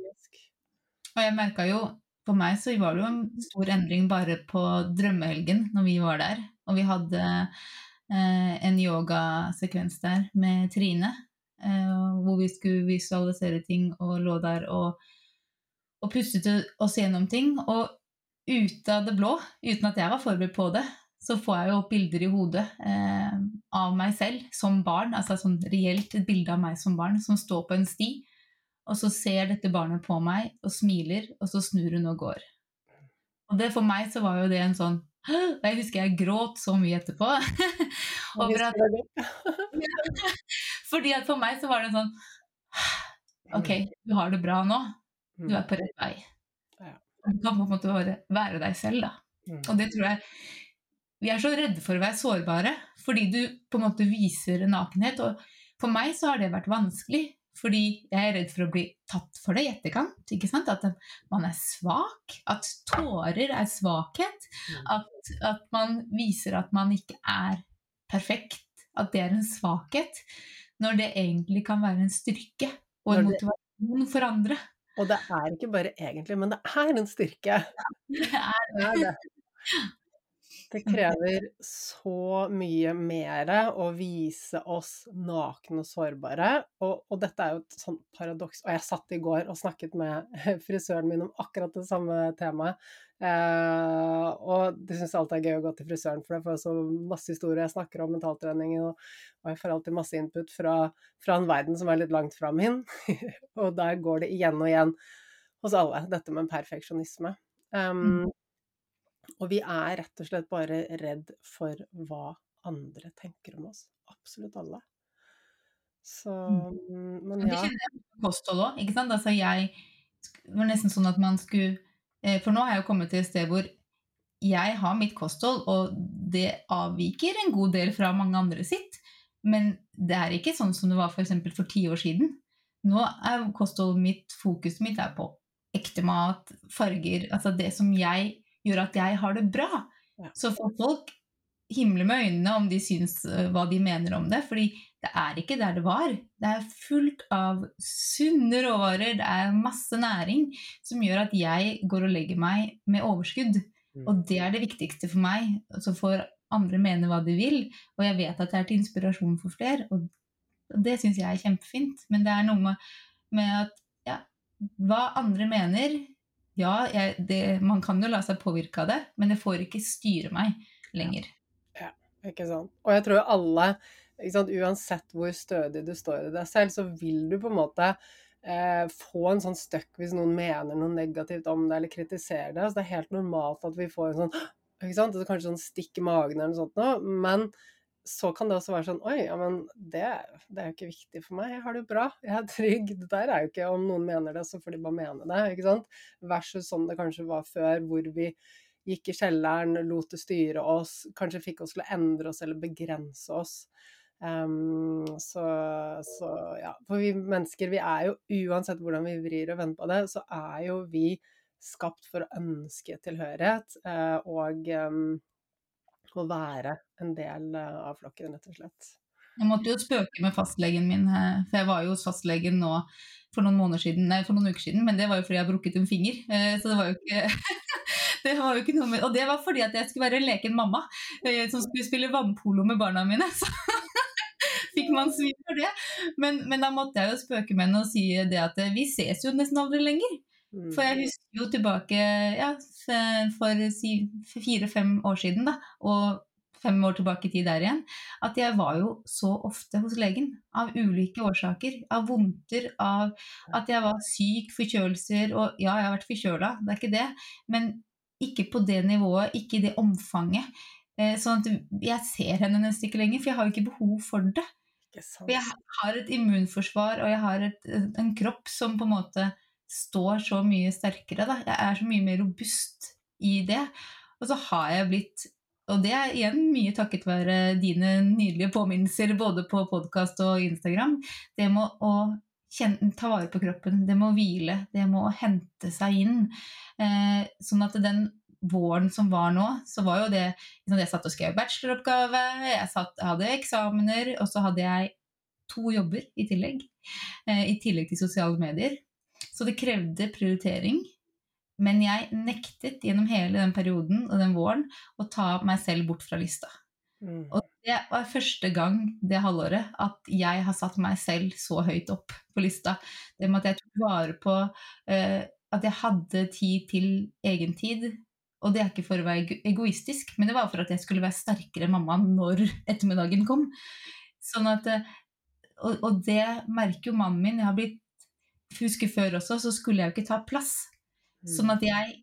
[SPEAKER 2] Og jeg merka jo For meg så var det jo en stor endring bare på drømmehelgen når vi var der. Og vi hadde eh, en yogasekvens der med Trine. Eh, hvor vi skulle visualisere ting og lå der og, og pustet oss gjennom ting. Og ut av det blå, uten at jeg var forberedt på det, så får jeg jo opp bilder i hodet eh, av meg selv som barn, altså sånn reelt et bilde av meg som barn som står på en sti, og så ser dette barnet på meg og smiler, og så snur hun og går. Og det for meg så var jo det en sånn Jeg husker jeg gråt så mye etterpå. at, fordi at for meg så var det en sånn Ok, du har det bra nå. Du er på rett vei. Du kan på en måte bare være deg selv, da. Mm. Og det tror jeg vi er så redde for å være sårbare fordi du på en måte viser nakenhet. Og for meg så har det vært vanskelig. Fordi jeg er redd for å bli tatt for det i etterkant. ikke sant? At man er svak. At tårer er svakhet.
[SPEAKER 1] Mm.
[SPEAKER 2] At, at man viser at man ikke er perfekt. At det er en svakhet. Når det egentlig kan være en styrke og en motivasjon for andre.
[SPEAKER 1] Og det er ikke bare egentlig, men det er en styrke.
[SPEAKER 2] Er
[SPEAKER 1] Det er det. Det krever så mye mer å vise oss nakne og sårbare. Og, og dette er jo et sånt paradoks. Og jeg satt i går og snakket med frisøren min om akkurat det samme temaet. Eh, og det syns alltid er gøy å gå til frisøren, for jeg får så masse historier. Jeg snakker om mentaltrening, og, og jeg får alltid masse input fra, fra en verden som er litt langt fra min. og der går det igjen og igjen hos alle, dette med perfeksjonisme. Um, og vi er rett og slett bare redd for hva andre tenker om oss. Absolutt alle. Så Men
[SPEAKER 2] ja. det kjenner jeg på kosthold òg. ikke sant? Altså jeg Det var nesten sånn at man skulle eh, For nå har jeg jo kommet til et sted hvor jeg har mitt kosthold, og det avviker en god del fra mange andre sitt. Men det er ikke sånn som det var for eksempel for ti år siden. Nå er kostholdet mitt, fokuset mitt er på ekte mat, farger, altså det som jeg gjør at jeg har det bra.
[SPEAKER 1] Ja.
[SPEAKER 2] Så får folk himle med øynene om de syns eh, hva de mener om det, fordi det er ikke der det var. Det er fullt av sunne råvarer, det er masse næring som gjør at jeg går og legger meg med overskudd.
[SPEAKER 1] Mm.
[SPEAKER 2] Og det er det viktigste for meg. Så får andre mene hva de vil, og jeg vet at det er til inspirasjon for flere. Og det syns jeg er kjempefint. Men det er noe med, med at ja, hva andre mener Ja, jeg, det, man kan jo la seg påvirke av det, men det får ikke styre meg lenger.
[SPEAKER 1] Ja, Ikke sant. Og jeg tror alle, sant, uansett hvor stødig du står i deg selv, så vil du på en måte eh, få en sånn støkk hvis noen mener noe negativt om deg eller kritiserer deg. Så det er helt normalt at vi får en sånn ikke sant? Altså, kanskje sånn stikk i magen eller noe sånt noe. Men så kan det også være sånn Oi, ja, men det, det er jo ikke viktig for meg. Jeg har det jo bra. Jeg er trygg. Det der er jo ikke om noen mener det, så får de bare mene det. ikke sant? Versus sånn det kanskje var før, hvor vi gikk i kjelleren, lot det styre oss, kanskje fikk oss til å endre oss eller begrense oss. Um, så, så ja. For vi mennesker, vi er jo uansett hvordan vi vrir og vender på det, så er jo vi skapt for å ønske tilhørighet eh, og um, å være en del eh, av flokken, rett og slett.
[SPEAKER 2] Jeg måtte jo spøke med fastlegen min, eh, for jeg var jo hos fastlegen nå for noen siden, nei, for noen uker siden, men det var jo fordi jeg brukket en finger. eh, Så det var jo ikke det var jo ikke noe med, Og det var fordi at jeg skulle være en leken mamma som skulle spille vannpolo med barna mine. Så fikk man svi for det. Men, men da måtte jeg jo spøke med henne og si det at vi ses jo nesten aldri lenger.
[SPEAKER 1] Mm.
[SPEAKER 2] For jeg husker jo tilbake ja, for fire-fem år siden, da, og fem år tilbake i tid der igjen, at jeg var jo så ofte hos legen. Av ulike årsaker. Av vondter, av at jeg var syk, forkjølelser Og ja, jeg har vært forkjøla, det er ikke det. Men ikke på det nivået, ikke i det omfanget. Eh, Sånn at jeg ser henne nesten ikke lenger, for jeg har jo ikke behov for det. For jeg har et immunforsvar, og jeg har et, en kropp som på en måte står så mye sterkere. Da. Jeg er så mye mer robust i det. Og så har jeg blitt Og det er igjen mye takket være dine nydelige påminnelser både på podkast og Instagram. Det med å kjenne, ta vare på kroppen, det med å hvile, det med å hente seg inn. Eh, sånn at den våren som var nå, så var jo det liksom, Jeg satt og skrev bacheloroppgave, jeg, satt, hadde eksamener, og så hadde jeg to jobber i tillegg. Eh, I tillegg til sosiale medier. Så det krevde prioritering. Men jeg nektet gjennom hele den perioden og den våren å ta meg selv bort fra lista.
[SPEAKER 1] Mm.
[SPEAKER 2] Og det var første gang det halvåret at jeg har satt meg selv så høyt opp på lista. Det med at jeg tok vare på uh, at jeg hadde tid til egen tid. Og det er ikke for å være egoistisk, men det var for at jeg skulle være sterkere mamma når ettermiddagen kom. Sånn at, eh, og, og det merker jo mannen min. Jeg har blitt Husker før også, så skulle jeg jo ikke ta plass. Sånn at jeg,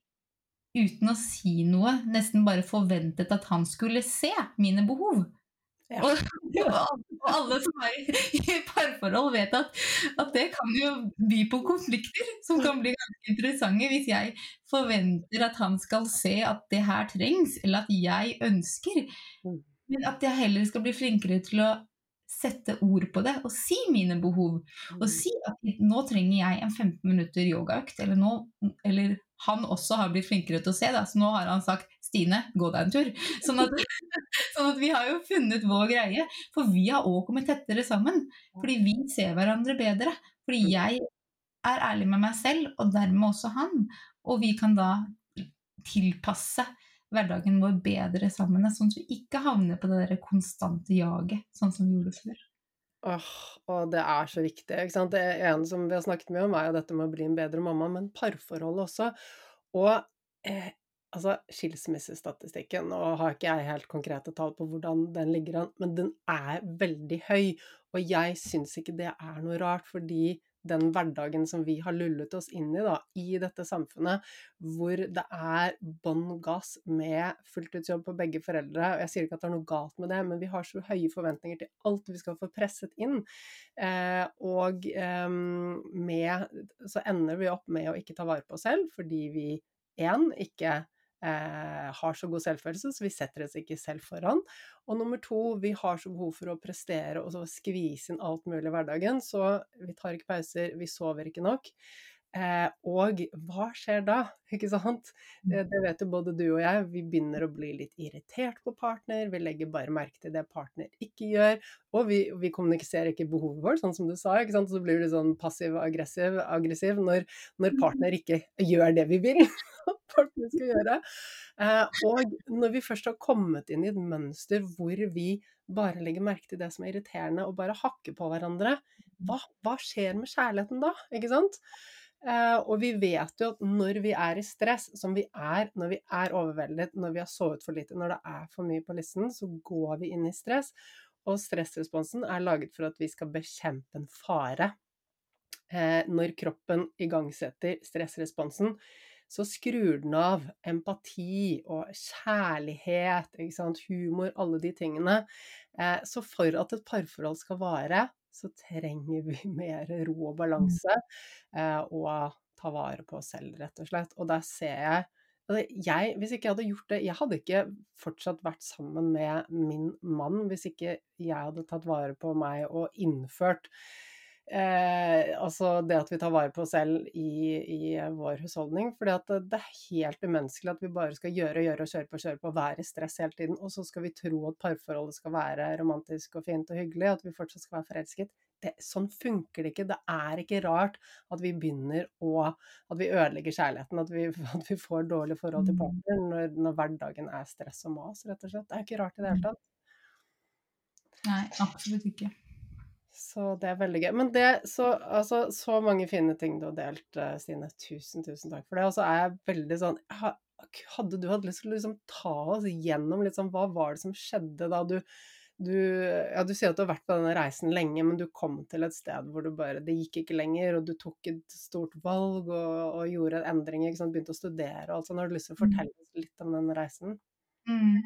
[SPEAKER 2] uten å si noe, nesten bare forventet at han skulle se mine behov.
[SPEAKER 1] Ja.
[SPEAKER 2] Og, og alle som er i, i parforhold, vet at, at det kan jo by på konflikter som kan bli ganske interessante hvis jeg forventer at han skal se at det her trengs, eller at jeg ønsker.
[SPEAKER 1] Mm.
[SPEAKER 2] Men at jeg heller skal bli flinkere til å sette ord på det og si mine behov. Og
[SPEAKER 1] Mm.
[SPEAKER 2] si at nå trenger jeg en 15 minutter yogaøkt, eller, nå, eller han også har blitt flinkere til å se, da, så nå har han sagt 'Stine, gå deg en tur'. Sånn at, sånn at vi har jo funnet vår greie. For vi har òg kommet tettere sammen. Fordi vi ser hverandre bedre. Fordi jeg er ærlig med meg selv, og dermed også han. Og vi kan da tilpasse hverdagen vår bedre sammen, sånn at vi ikke havner på det der konstante jaget, sånn som vi gjorde før.
[SPEAKER 1] Åh, og det er så viktig. ikke sant? Det ene som vi har snakket mye om, er jo dette med å bli en bedre mamma, men parforholdet også. Og eh, altså, skilsmissestatistikken, nå har ikke jeg helt konkrete tall på hvordan den ligger an, men den er veldig høy. Og jeg syns ikke det er noe rart, fordi den hverdagen som vi har lullet oss inn i da, i dette samfunnet, hvor det er bånn gass med fulltidsjobb på begge foreldre. og Jeg sier ikke at det er noe galt med det, men vi har så høye forventninger til alt vi skal få presset inn. Eh, og eh, med, så ender vi opp med å ikke ta vare på oss selv, fordi vi én ikke Eh, har så god selvfølelse, så vi setter oss ikke selv foran. Og nummer to, vi har så behov for å prestere og skvise inn alt mulig i hverdagen, så vi tar ikke pauser, vi sover ikke nok. Eh, og hva skjer da, ikke sant? Det, det vet jo både du og jeg, vi begynner å bli litt irritert på partner, vi legger bare merke til det partner ikke gjør, og vi, vi kommuniserer ikke behovet vårt, sånn som du sa, ikke sant? så blir du sånn passiv-aggressiv aggressiv, når, når partner ikke gjør det vi vil partner skal gjøre. Eh, og når vi først har kommet inn i et mønster hvor vi bare legger merke til det som er irriterende, og bare hakker på hverandre, hva, hva skjer med kjærligheten da? Ikke sant? Uh, og vi vet jo at når vi er i stress, som vi er når vi er overveldet, når vi har sovet for lite, når det er for mye på listen, så går vi inn i stress. Og stressresponsen er laget for at vi skal bekjempe en fare. Uh, når kroppen igangsetter stressresponsen, så skrur den av empati og kjærlighet, humor, alle de tingene. Uh, så for at et parforhold skal vare, så trenger vi mer ro og balanse, eh, og ta vare på oss selv, rett og slett. Og der ser jeg jeg, Hvis ikke jeg hadde gjort det Jeg hadde ikke fortsatt vært sammen med min mann hvis ikke jeg hadde tatt vare på meg og innført Eh, altså det at vi tar vare på oss selv i, i vår husholdning. For det, det, er helt umenneskelig at vi bare skal gjøre og gjøre og kjøre på og kjøre på og være i stress hele tiden. Og så skal vi tro at parforholdet skal være romantisk og fint og hyggelig, at vi fortsatt skal være forelsket. Det, sånn funker det ikke. Det er ikke rart at vi begynner å At vi ødelegger kjærligheten. At vi, at vi får dårlig forhold til partner når, når hverdagen er stress og mas, rett og slett. Det er ikke rart i det hele tatt.
[SPEAKER 2] Nei, absolutt ikke.
[SPEAKER 1] Så det er veldig gøy. Men det, så, altså, så mange fine ting du har delt, Stine. Tusen, tusen takk for det. Og så er jeg veldig sånn Hadde du hatt lyst til å liksom ta oss gjennom litt sånn Hva var det som skjedde da du du, ja, du sier at du har vært på denne reisen lenge, men du kom til et sted hvor du bare Det gikk ikke lenger, og du tok et stort valg og, og gjorde endringer, begynte å studere og alt sånt. Har du lyst til å fortelle litt om den reisen?
[SPEAKER 2] Mm.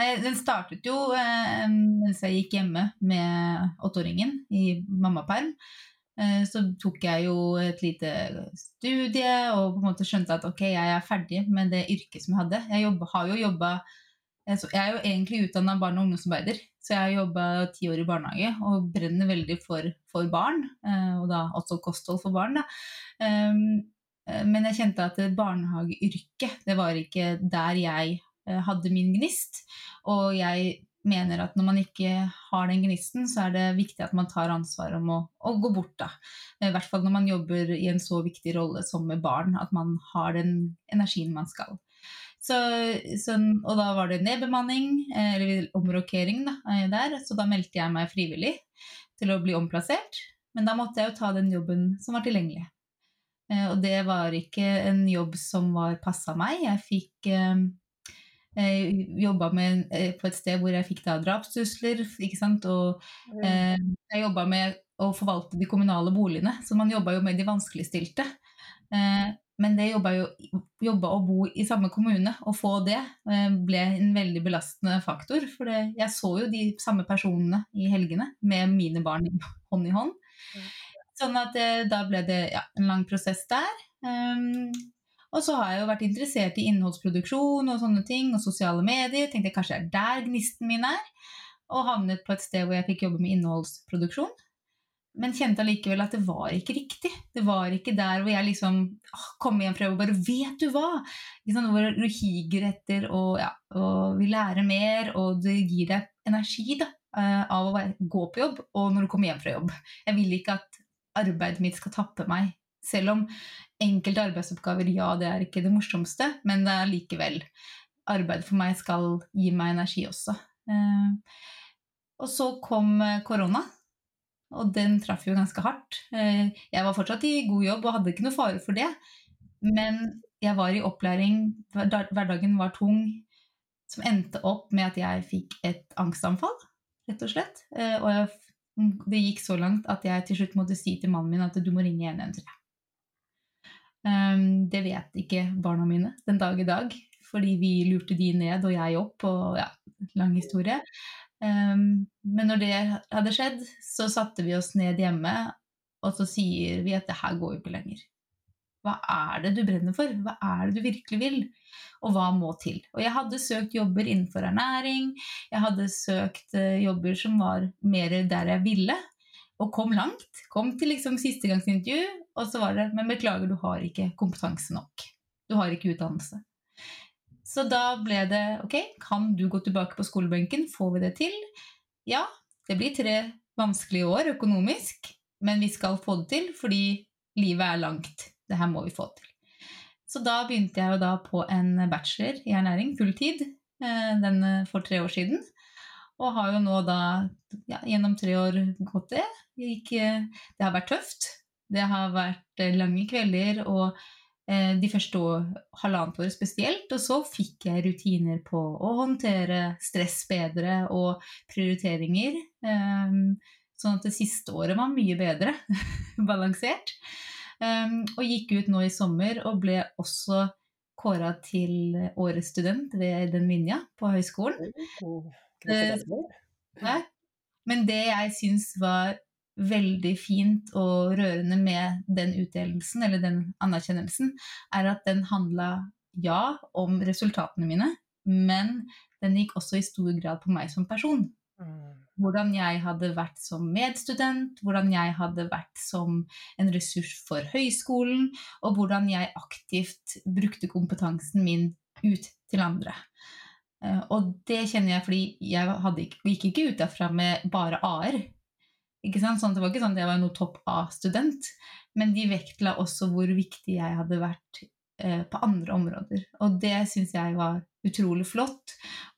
[SPEAKER 2] Den startet jo eh, mens jeg gikk hjemme med åtteåringen i mammaperm. Eh, så tok jeg jo et lite studie og på en måte skjønte at ok, jeg er ferdig med det yrket som jeg hadde. Jeg jobba, har jo jobba Jeg er jo egentlig utdanna barne- og ungdomsarbeider, så jeg har jobba ti år i barnehage og brenner veldig for, for barn, eh, og da også kosthold for barn. Da. Men jeg kjente at barnehageyrket, det var ikke der jeg hadde min gnist. Og jeg mener at når man ikke har den gnisten, så er det viktig at man tar ansvar om å, å, gå bort, da. I hvert fall når man jobber i en så viktig rolle som med barn, at man har den energien man skal. Så, så, og da var det nedbemanning, eller omrokering, da, der, så da meldte jeg meg frivillig til å bli omplassert. Men da måtte jeg jo ta den jobben som var tilgjengelig. Og det var ikke en jobb som var passa meg. Jeg fikk jeg jobba på et sted hvor jeg fikk da drapstrusler, ikke sant. Og eh, jeg jobba med å forvalte de kommunale boligene, så man jobba jo med de vanskeligstilte. Eh, men det jobba jo å bo i samme kommune, og få det eh, ble en veldig belastende faktor. For det, jeg så jo de samme personene i helgene med mine barn hånd i hånd. Sånn at eh, da ble det ja, en lang prosess der. Um, og så har jeg jo vært interessert i innholdsproduksjon og sånne ting, og sosiale medier. Tenkte jeg kanskje det er der gnisten min er. og havnet på et sted hvor jeg fikk jobbe med innholdsproduksjon. Men kjente allikevel at det var ikke riktig. Det var ikke der hvor jeg liksom kom hjem fra jobb og bare Vet du hva? Liksom, hvor du higer etter og, ja, og vil lære mer, og det gir deg energi da, eh, av å gå på jobb og når du kommer hjem fra jobb. Jeg vil ikke at arbeidet mitt skal tappe meg. Selv om enkelte arbeidsoppgaver, ja, det er ikke det morsomste, men det er likevel Arbeid for meg skal gi meg energi også. Eh, og så kom eh, korona, og den traff jo ganske hardt. Eh, jeg var fortsatt i god jobb og hadde ikke noe fare for det, men jeg var i opplæring, hverdagen var tung, som endte opp med at jeg fikk et angstanfall, rett og slett. Og det gikk så langt at jeg til slutt måtte si til mannen min at du må ringe 113. Um, det vet ikke barna mine den dag i dag, fordi vi lurte de ned og jeg opp, og ja, lang historie. Um, men når det hadde skjedd, så satte vi oss ned hjemme, og så sier vi at det her går jo ikke lenger. Hva er det du brenner for? Hva er det du virkelig vil? Og hva må til? Og jeg hadde søkt jobber innenfor ernæring, jeg hadde søkt uh, jobber som var mer der jeg ville, og kom langt. Kom til liksom sistegangsintervju, og så var det Men beklager, du har ikke kompetanse nok. Du har ikke utdannelse. Så da ble det ok, kan du gå tilbake på skolebenken? Får vi det til? Ja, det blir tre vanskelige år økonomisk, men vi skal få det til fordi livet er langt. Det her må vi få til. Så da begynte jeg jo da på en bachelor i ernæring, fulltid, eh, den eh, for tre år siden. Og har jo nå da ja, gjennom tre år gått det. det har vært tøft. Det har vært eh, lange kvelder og eh, de første halvannet året spesielt. Og så fikk jeg rutiner på å håndtere stress bedre og prioriteringer. Um, sånn at det siste året var mye bedre balansert. Um, og gikk ut nå i sommer og ble også kåra til årets student ved den linja på høyskolen. Uh, men det jeg syns var veldig fint og rørende med den utdelelsen, eller den anerkjennelsen, er at den handla, ja, om resultatene mine, men den gikk også i stor grad på meg som person. Mm. Hvordan jeg hadde vært som medstudent, hvordan jeg hadde vært som en ressurs for høyskolen, og hvordan jeg aktivt brukte kompetansen min ut til andre. Eh, og det kjenner jeg fordi jeg gikk ikke ut derfra med bare A-er. Ikke sant? Sånn, det var ikke sånn at jeg var noe topp A-student, men de vektla også hvor viktig jeg hadde vært eh, på andre områder. Og det syns jeg var utrolig flott,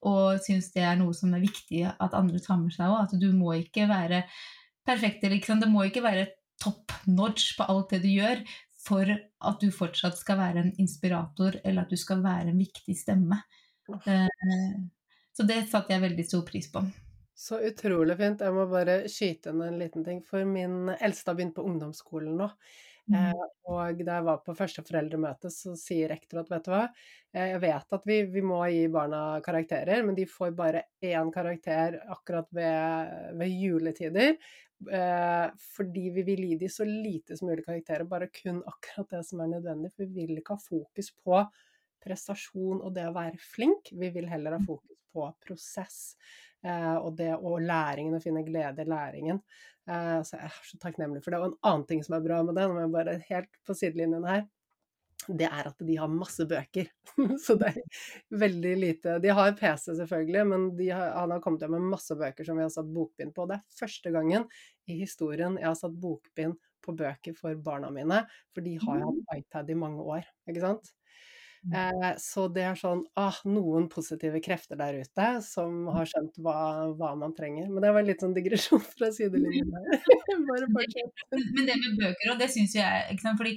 [SPEAKER 2] og syns det er noe som er viktig at andre tar med seg òg. At du må ikke være perfekt, eller ikke sant? det må ikke være top notch på alt det du gjør for at du fortsatt skal være en inspirator, eller at du skal være en viktig stemme. Eh, så det satte jeg veldig stor pris på.
[SPEAKER 1] Så utrolig fint. Jeg må bare skyte inn en liten ting. For min eldste har begynt på ungdomsskolen nå. Mm. Eh, og da jeg var på første foreldremøte, så sier rektor at vet du hva, eh, jeg vet at vi, vi, må gi barna karakterer, men de får bare én karakter akkurat ved, ved juletider. Eh, fordi vi vil gi de så lite som mulig karakterer, bare kun akkurat det som er nødvendig. For vi vil ikke ha fokus på prestasjon og det å være flink, vi vil heller ha mm. fokus på prosess. Eh, og det og læringen, å finne glede i læringen. Eh, så jeg er så takknemlig for det. Og en annen ting som er bra med det, nå må jeg bare helt på sidelinjen her, det er at de har masse bøker. så det er veldig lite De har PC selvfølgelig, men har, han har kommet hjem med masse bøker som vi har satt bokbind på. Det er første gangen i historien jeg har satt bokbind på bøker for barna mine, for de har jo hatt mm. iPad i mange år, ikke sant. Mm. Eh, så det er sånn ah, noen positive krefter der ute som har skjønt hva, hva man trenger. Men det var litt sånn digresjon fra sidelinjen der.
[SPEAKER 2] Men det med bøker, òg, det syns jeg ikke sant, fordi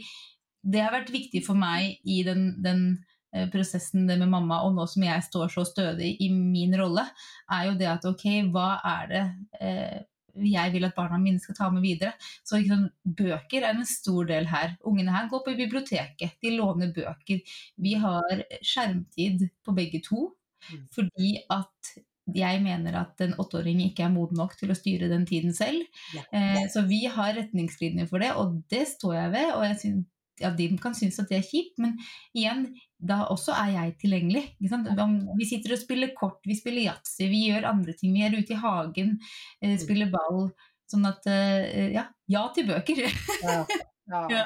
[SPEAKER 2] det har vært viktig for meg i den, den eh, prosessen det med mamma, og nå som jeg står så stødig i min rolle, er jo det at ok, hva er det eh, jeg vil at barna mine skal ta med videre. Så liksom, bøker er en stor del her. Ungene her går på biblioteket, de låner bøker. Vi har skjermtid på begge to mm. fordi at jeg mener at en åtteåring ikke er moden nok til å styre den tiden selv. Ja, ja. Eh, så vi har retningslinjer for det, og det står jeg ved. Og jeg synes ja, de kan synes at det er kjipt, men igjen, da også er jeg tilgjengelig. Vi sitter og spiller kort, vi spiller yatzy, vi gjør andre ting. Vi er ute i hagen, eh, spiller ball. Sånn at eh, ja, ja til bøker. ja. ja. ja.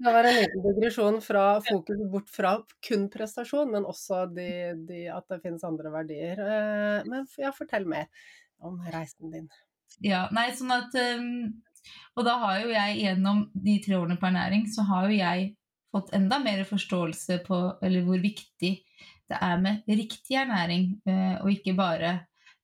[SPEAKER 1] Det var en liten digresjon fra fokus bort fra kun prestasjon, men også de, de, at det finnes andre verdier. Eh, men ja, fortell mer om reisen din.
[SPEAKER 2] Ja, nei, sånn at um, Og da har jo jeg gjennom de tre årene på ernæring, så har jo jeg fått enda mer forståelse på eller hvor viktig det er med riktig ernæring, uh, og ikke bare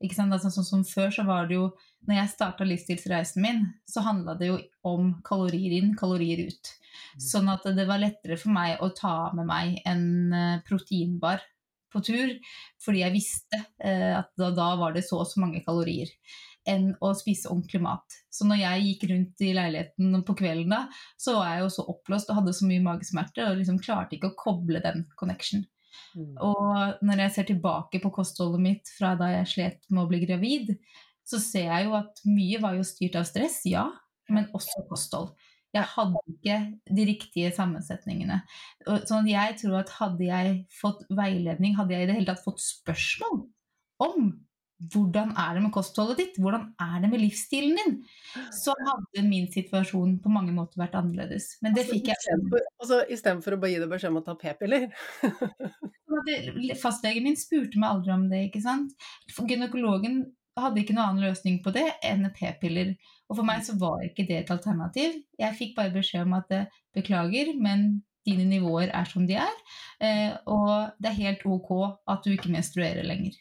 [SPEAKER 2] ikke sant? Altså, sånn som Før så var det jo Når jeg starta livsstilsreisen min, så handla det jo om kalorier inn, kalorier ut. Mm. Sånn at det var lettere for meg å ta med meg en eh, proteinbar på tur, fordi jeg visste eh, at da, da, var det så og så mange kalorier enn å spise ordentlig mat. Så når jeg gikk rundt i leiligheten på kvelden da, så var jeg jo så oppblåst og hadde så mye magesmerter og liksom klarte ikke å koble den connection. Mm. Og når jeg ser tilbake på kostholdet mitt fra da jeg slet med å bli gravid, så ser jeg jo at mye var jo styrt av stress, ja, men også kosthold. Jeg hadde ikke de riktige sammensetningene. Sånn jeg tror at hadde jeg fått veiledning, hadde jeg i det hele tatt fått spørsmål om hvordan er det med kostholdet ditt, hvordan er det med livsstilen din, så hadde min situasjon på mange måter vært annerledes. Men det altså, fikk jeg
[SPEAKER 1] Altså istedenfor å bare gi deg beskjed om å ta p-piller?
[SPEAKER 2] Fastlegen min spurte meg aldri om det, ikke sant. For gynekologen hadde ikke noen annen løsning på det enn p-piller. Og for meg så var ikke det et alternativ. Jeg fikk bare beskjed om at eh, beklager, men dine nivåer er som de er, eh, og det er helt ok at du ikke menstruerer lenger.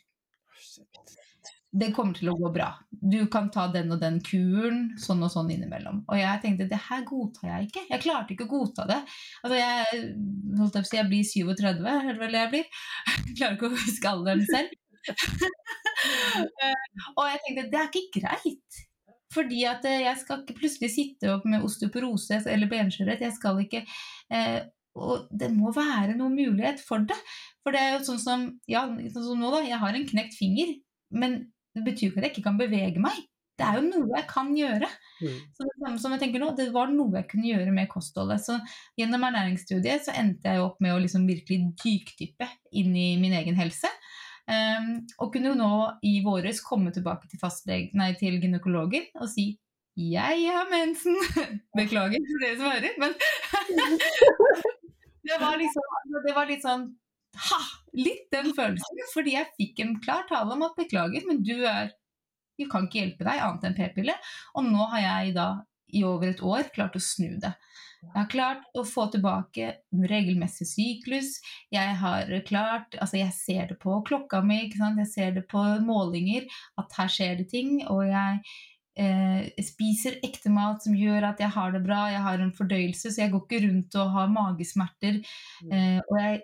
[SPEAKER 2] Det kommer til å gå bra. Du kan ta den og den kuren, sånn og sånn innimellom. Og jeg tenkte det her godtar jeg ikke. Jeg klarte ikke å godta det. Altså jeg, holdt opp, jeg blir 37, eller vel jeg blir? Jeg klarer ikke å huske alderen selv. og jeg tenkte det er ikke greit. Fordi at eh, jeg skal ikke plutselig sitte opp med osteoporose eller benskjørhet. Jeg skal ikke eh, Og det må være noen mulighet for det. For det er jo sånn som Ja, sånn som nå, da. Jeg har en knekt finger. Men det betyr ikke at jeg ikke kan bevege meg. Det er jo noe jeg kan gjøre. Mm. Så det samme som jeg tenker nå, det var noe jeg kunne gjøre med kostholdet. Så gjennom ernæringsstudiet så endte jeg opp med å liksom virkelig dykdyppe inn i min egen helse. Um, og kunne jo nå i våres komme tilbake til, nei, til gynekologen og si 'jeg har mensen'. Beklager for dere som hører, men det, var liksom, det var litt sånn ha, Litt den følelsen. Fordi jeg fikk en klar tale om at beklager, men du er Vi kan ikke hjelpe deg annet enn p-pille. Og nå har jeg da i over et år klart å snu det. Jeg har klart å få tilbake en regelmessig syklus. Jeg har klart Altså, jeg ser det på klokka mi, jeg ser det på målinger at her skjer det ting. Og jeg eh, spiser ekte mat som gjør at jeg har det bra, jeg har en fordøyelse, så jeg går ikke rundt og har magesmerter. Mm. Eh, og jeg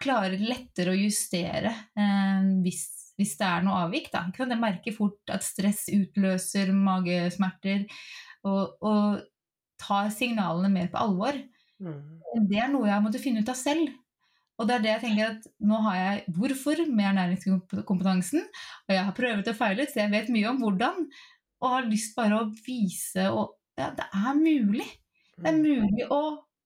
[SPEAKER 2] klarer lettere å justere eh, hvis, hvis, det er noe avvik. Da. Jeg merker fort at stress utløser magesmerter. Og, og tar signalene mer på alvor. Mm. Det er noe jeg måtte finne ut av selv. Og det er det jeg tenker at nå har jeg hvorfor med ernæringskompetansen. Og jeg har prøvd og feilet, så jeg vet mye om hvordan. Og har lyst bare å vise og ja, det er mulig. Det er mm. mulig å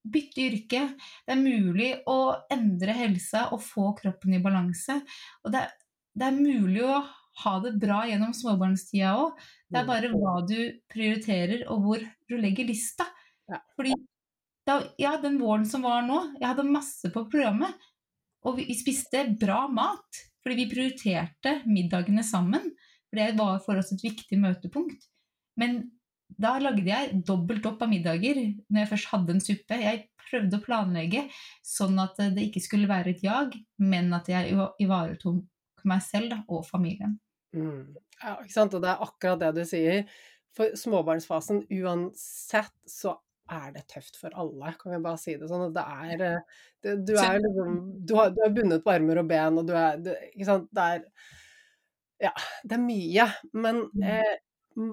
[SPEAKER 2] bytte yrke. Det er mulig å endre helsa og få kroppen i balanse. Og det er, det er mulig å ha det bra gjennom småbarnstida òg. Det er bare hva du prioriterer, og hvor du legger lista. Ja. Fordi da, ja, den våren som var nå, jeg hadde masse på programmet. Og vi spiste bra mat. Fordi vi prioriterte middagene sammen. For det var for oss et viktig møtepunkt. Men da lagde jeg dobbelt opp av middager når jeg først hadde en suppe. Jeg prøvde å planlegge sånn at det ikke skulle være et jag, men at jeg ivaretok meg selv da, og familien.
[SPEAKER 1] Mm. Ja, ikke sant. Og det er akkurat det du sier. For småbarnsfasen, uansett, så er det tøft for alle, kan vi bare si det sånn. Det er, eh, det, du, er liksom, du, har, du er bundet på armer og ben, og du er du, Ikke sant. Det er Ja, det er mye. Men mm. eh,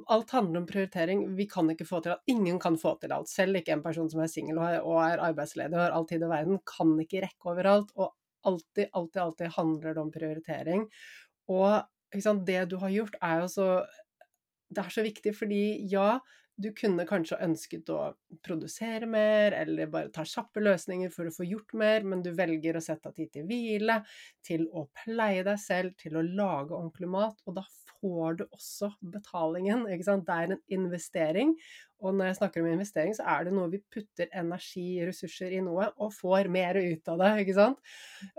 [SPEAKER 1] alt handler om prioritering. Vi kan ikke få til alt. Ingen kan få til alt. Selv ikke en person som er singel og er arbeidsledig og har all tid i verden, kan ikke rekke overalt. Og alltid, alltid, alltid handler det om prioritering. Og det du har gjort, er jo så Det er så viktig, fordi ja, du kunne kanskje ønsket å produsere mer, eller bare ta kjappe løsninger for å få gjort mer, men du velger å sette av tid til hvile, til å pleie deg selv, til å lage ordentlig mat, og da får du også betalingen. Ikke sant? Det er en investering, og når jeg snakker om investering, så er det noe vi putter energi, ressurser i noe, og får mer ut av det, ikke sant.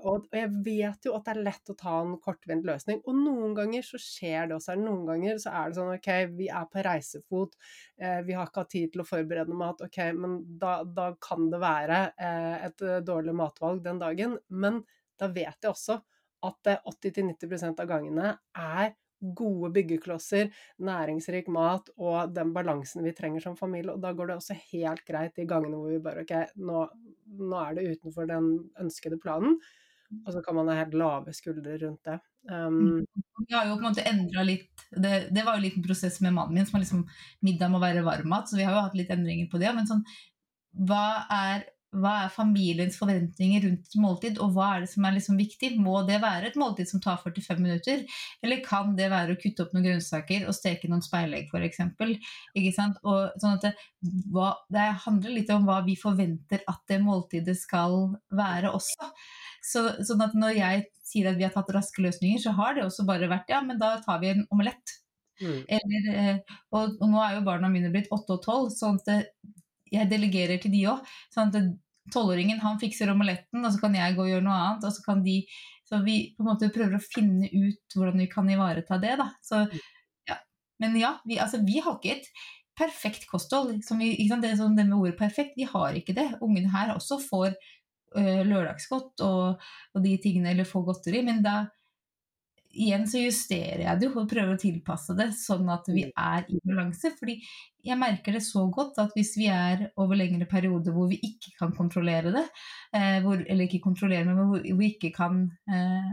[SPEAKER 1] Og jeg vet jo at det er lett å ta en kortvendt løsning, og noen ganger så skjer det også. Noen ganger så er det sånn ok, vi er på reisefot, eh, vi har ikke hatt tid til å forberede mat, ok, men da, da kan det være eh, et dårlig matvalg den dagen. Men da vet jeg også at 80-90% av gangene er gode byggeklosser, næringsrik mat og den balansen vi trenger som familie. Og da går det også helt greit de gangene hvor vi bare OK, nå, nå er det utenfor den ønskede planen. Og så kan man ha helt lave skuldre rundt det. Um,
[SPEAKER 2] vi har jo på en måte endra litt det, det, var jo en liten prosess med mannen min, som har liksom middag må være varm mat, så vi har jo hatt litt endringer på det. Men sånn, hva er hva er familiens forventninger rundt måltid, og hva er det som er liksom viktig? Må det være et måltid som tar 45 minutter, eller kan det være å kutte opp noen grønnsaker og steke noen speilegg f.eks.? Sånn at det, hva, det, handler litt om hva vi forventer at det måltidet skal være også. Så, sånn at når jeg sier at vi har tatt raske løsninger, så har det også bare vært ja, men da tar vi en omelett. Mm. Eller, eh, og, og, nå er jo barna mine blitt 8 og 12, sånn at jeg delegerer til de òg. Sånn at tolvåringen han fikser omeletten, og så kan jeg gå og gjøre noe annet. og så kan de så vi på en måte prøver å finne ut hvordan vi kan ivareta det. da. Så, ja. Men ja, vi, altså, vi har ikke et perfekt kosthold. Vi, det, som det, med ordet perfekt, vi har ikke det. Ungene her også får ø, lørdagsgodt og, og, de tingene, eller får godteri. Men da, igjen så justerer jeg det og prøver å tilpasse det sånn at vi mm. er i balanse. fordi jeg merker det så godt at hvis vi er over lengre perioder hvor vi ikke kan kontrollere det, eh, hvor, eller ikke kontrollere, men hvor vi ikke kan eh,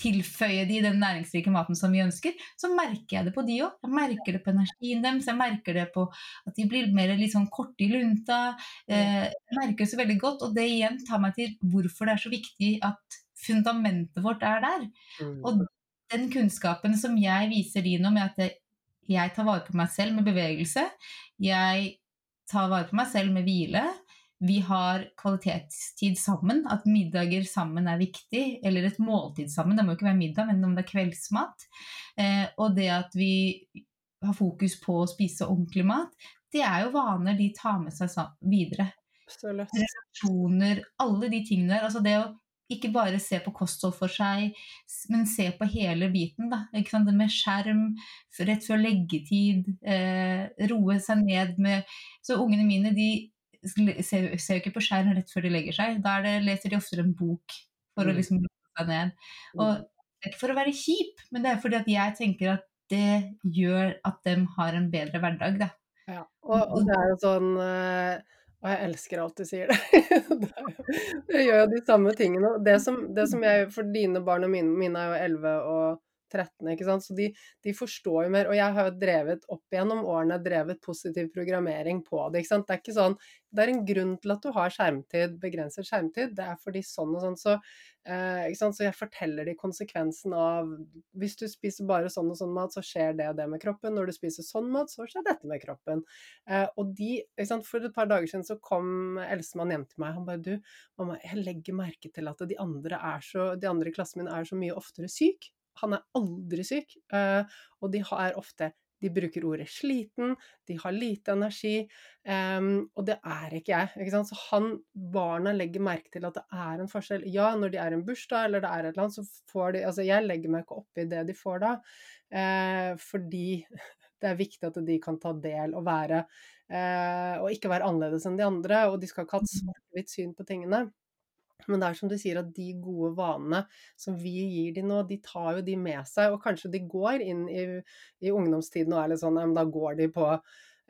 [SPEAKER 2] tilføye de den næringsrike maten som vi ønsker, så merker jeg det på de òg. Jeg merker det på energien deres, jeg merker det på at de blir mer litt sånn korte i lunta. Eh, jeg merker det så veldig godt, og det igjen tar meg til hvorfor det er så viktig at fundamentet vårt er der. Mm. Og den kunnskapen som jeg viser de nå, med at jeg tar vare på meg selv med bevegelse, jeg tar vare på meg selv med hvile, vi har kvalitetstid sammen, at middager sammen er viktig, eller et måltid sammen, det må jo ikke være middag, men om det er kveldsmat, eh, og det at vi har fokus på å spise ordentlig mat, det er jo vaner de tar med seg videre. Absolutt. Relasjoner, alle de tingene der. Altså det å ikke bare se på kosthold for seg, men se på hele biten. Da. Det med skjerm rett før leggetid, eh, roe seg ned med Så ungene mine de ser, jo ikke på skjerm rett før de legger seg. Da det, leser de oftere en bok for mm. å liksom roe seg ned. Og mm. det er ikke for å være kjip, men det er fordi at jeg tenker at det gjør at de har en bedre hverdag. Da.
[SPEAKER 1] Ja, og, og det er jo sånn uh og jeg elsker alt du sier. det gjør jo de samme tingene. Det som, det som jeg For dine barn og mine, mine er jo 11 og 13, ikke sant? så de, de, forstår jo mer. Og jeg har jo drevet opp gjennom årene drevet positiv programmering på det. ikke sant? Det er ikke sånn, det er en grunn til at du har skjermtid, begrenset skjermtid. Det er fordi sånn og sånn. Så, eh, ikke sant? så jeg forteller de konsekvensen av Hvis du spiser bare sånn og sånn mat, så skjer det og det med kroppen. Når du spiser sånn mat, så skjer dette med kroppen. Eh, og de, ikke sant? For et par dager siden så kom eldstemann hjem til meg. Han bare Du, mamma, jeg legger merke til at de andre, er så, de andre i klassen min er så mye oftere syk. Han er aldri syk, eh, og de er ofte de bruker ordet sliten, de har lite energi, um, og det er ikke jeg. Ikke sant? Så han, barna legger merke til at det er en forskjell. Ja, når de er i en bursdag eller det er et eller annet, så får de Altså, jeg legger meg ikke opp i det de får da, uh, fordi det er viktig at de kan ta del og være uh, Og ikke være annerledes enn de andre, og de skal ikke ha et mm. svart-hvitt syn på tingene. Men det er som du sier, at de gode vanene som vi gir de nå, de tar jo de med seg. Og kanskje de går inn i, i ungdomstiden og er litt sånn Da går de på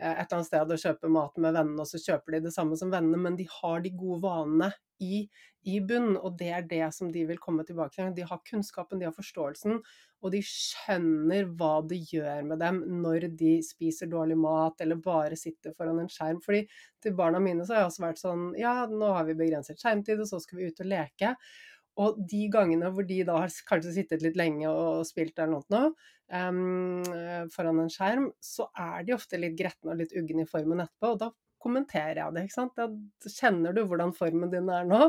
[SPEAKER 1] et eller annet sted og kjøper mat med vennene, og så kjøper de det samme som vennene, men de har de gode vanene i, i bunn, og det er det som de vil komme tilbake til. De har kunnskapen, de har forståelsen, og de skjønner hva det gjør med dem når de spiser dårlig mat eller bare sitter foran en skjerm. Fordi til barna mine så har jeg også vært sånn Ja, nå har vi begrenset skjermtid, og så skal vi ut og leke. Og de gangene hvor de da har kanskje sittet litt lenge og spilt eller noe um, foran en skjerm, så er de ofte litt gretne og litt uggen i formen etterpå. og da kommenterer jeg det. ikke sant? Da kjenner du hvordan formen din er nå,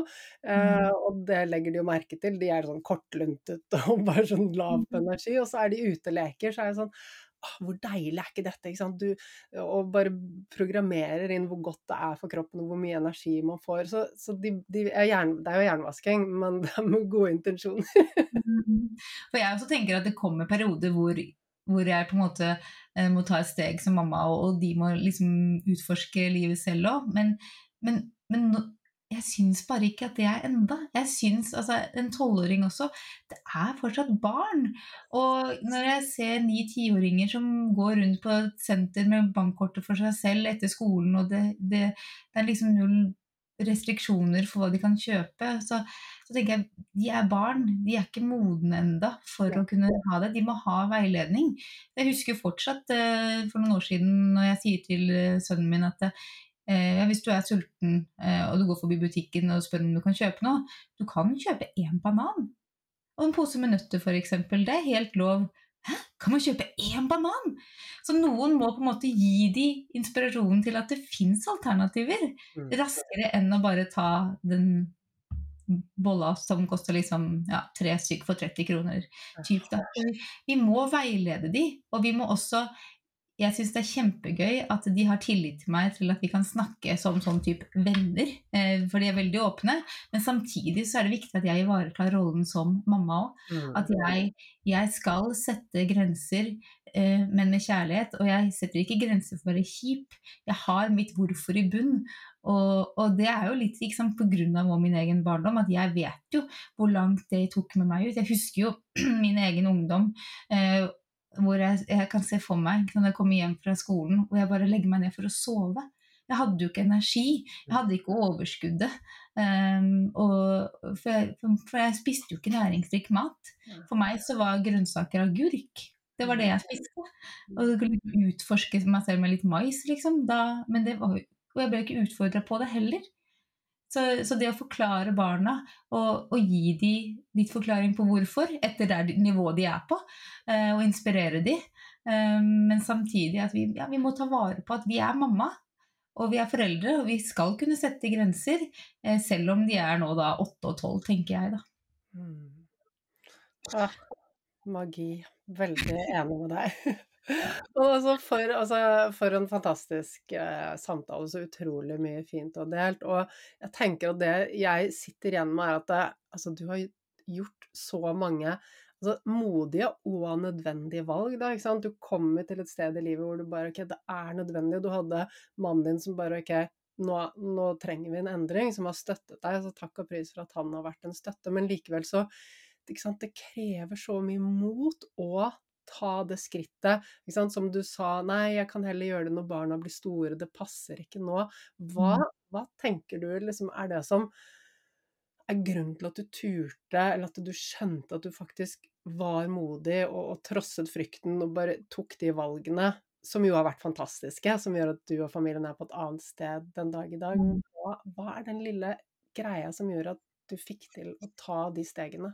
[SPEAKER 1] eh, mm. og det legger de jo merke til. De er sånn kortluntet og bare sånn lav på mm. energi, og så er de ute og leker, så er det sånn hvor deilig er ikke dette? Ikke? Du, og bare programmerer inn hvor godt det er for kroppen, og hvor mye energi man får. Så, så de, de er hjern, det er jo jernvasking, men det er med gode intensjoner.
[SPEAKER 2] Mm. for jeg også tenker at det kommer perioder hvor hvor jeg på en måte eh, må ta et steg som mamma, og, og de må liksom utforske livet selv òg. Men, men, men jeg syns bare ikke at det er enda. Jeg syns, altså En tolvåring også, det er fortsatt barn. Og når jeg ser ni-tiåringer som går rundt på et senter med bankkortet for seg selv etter skolen, og det, det, det er liksom null restriksjoner for hva de kan kjøpe, så, så tenker jeg de er barn. De er ikke modne enda for å kunne ha det. De må ha veiledning. Jeg husker fortsatt eh, for noen år siden når jeg sier til eh, sønnen min at eh, hvis du er sulten og du går forbi butikken og spør om du kan kjøpe noe, du kan kjøpe én banan. Og en pose med nøtter, f.eks. Det er helt lov. Hæ? Kan man kjøpe én banan? Så noen må på en måte gi de inspirasjonen til at det fins alternativer. Mm. Raskere enn å bare ta den bolla som koster liksom ja, tre stykk for 30 kroner. Typ, vi må veilede de, og vi må også jeg syns det er kjempegøy at de har tillit til meg til at vi kan snakke som sånn type venner, eh, for de er veldig åpne. Men samtidig så er det viktig at jeg ivaretar rollen som mamma òg. Mm. At jeg, jeg, skal sette grenser, eh, men med kjærlighet. Og jeg setter ikke grenser for å være kjip. Jeg har mitt hvorfor i bunn. Og, og det er jo litt liksom, på grunn av min egen barndom, at jeg vet jo hvor langt det tok med meg ut. Jeg husker jo min egen ungdom. Eh, hvor jeg, jeg, kan se for meg når jeg kommer hjem fra skolen og jeg bare legger meg ned for å sove. Jeg hadde jo ikke energi. Jeg hadde ikke overskuddet. Um, for, jeg, for, jeg, spiste jo ikke næringsrik mat. For meg så var grønnsaker agurk. Det var det jeg spiste. Og jeg kunne utforske meg selv med litt mais, liksom. Da, men det var, og jeg ble ikke utfordra på det heller. Så, så, det å forklare barna og, og, gi dem litt forklaring på hvorfor, etter det nivået de er på, eh, og inspirere dem, eh, men samtidig at vi, ja, vi, må ta vare på at vi er mamma. Og vi er foreldre, og vi skal kunne sette grenser, eh, selv om de er nå da åtte og tolv, tenker jeg da. Mm.
[SPEAKER 1] Ah, magi. Veldig enig med deg. Altså for, altså for, en fantastisk eh, samtale. Så utrolig mye fint og delt. Og jeg tenker at det jeg sitter igjen med, er at det, altså, du har gjort så mange altså, modige og nødvendige valg. Da, ikke sant? Du kommer til et sted i livet hvor du bare Ok, det er nødvendig. Du hadde mannen din som bare Ok, nå, nå trenger vi en endring, som har støttet deg. Så takk og pris for at han har vært en støtte. Men likevel så det krever så mye mot og ta det skrittet. Som du sa, nei, jeg kan heller gjøre det når barna blir store, det passer ikke nå. Hva, mm. hva tenker du liksom, er det som er grunnen til at du turte, eller at du skjønte at du faktisk var modig og, og trosset frykten og bare tok de valgene, som jo har vært fantastiske, som gjør at du og familien er på et annet sted den dag i dag. Mm. Hva, hva er den lille greia som gjør at du fikk til å ta de stegene?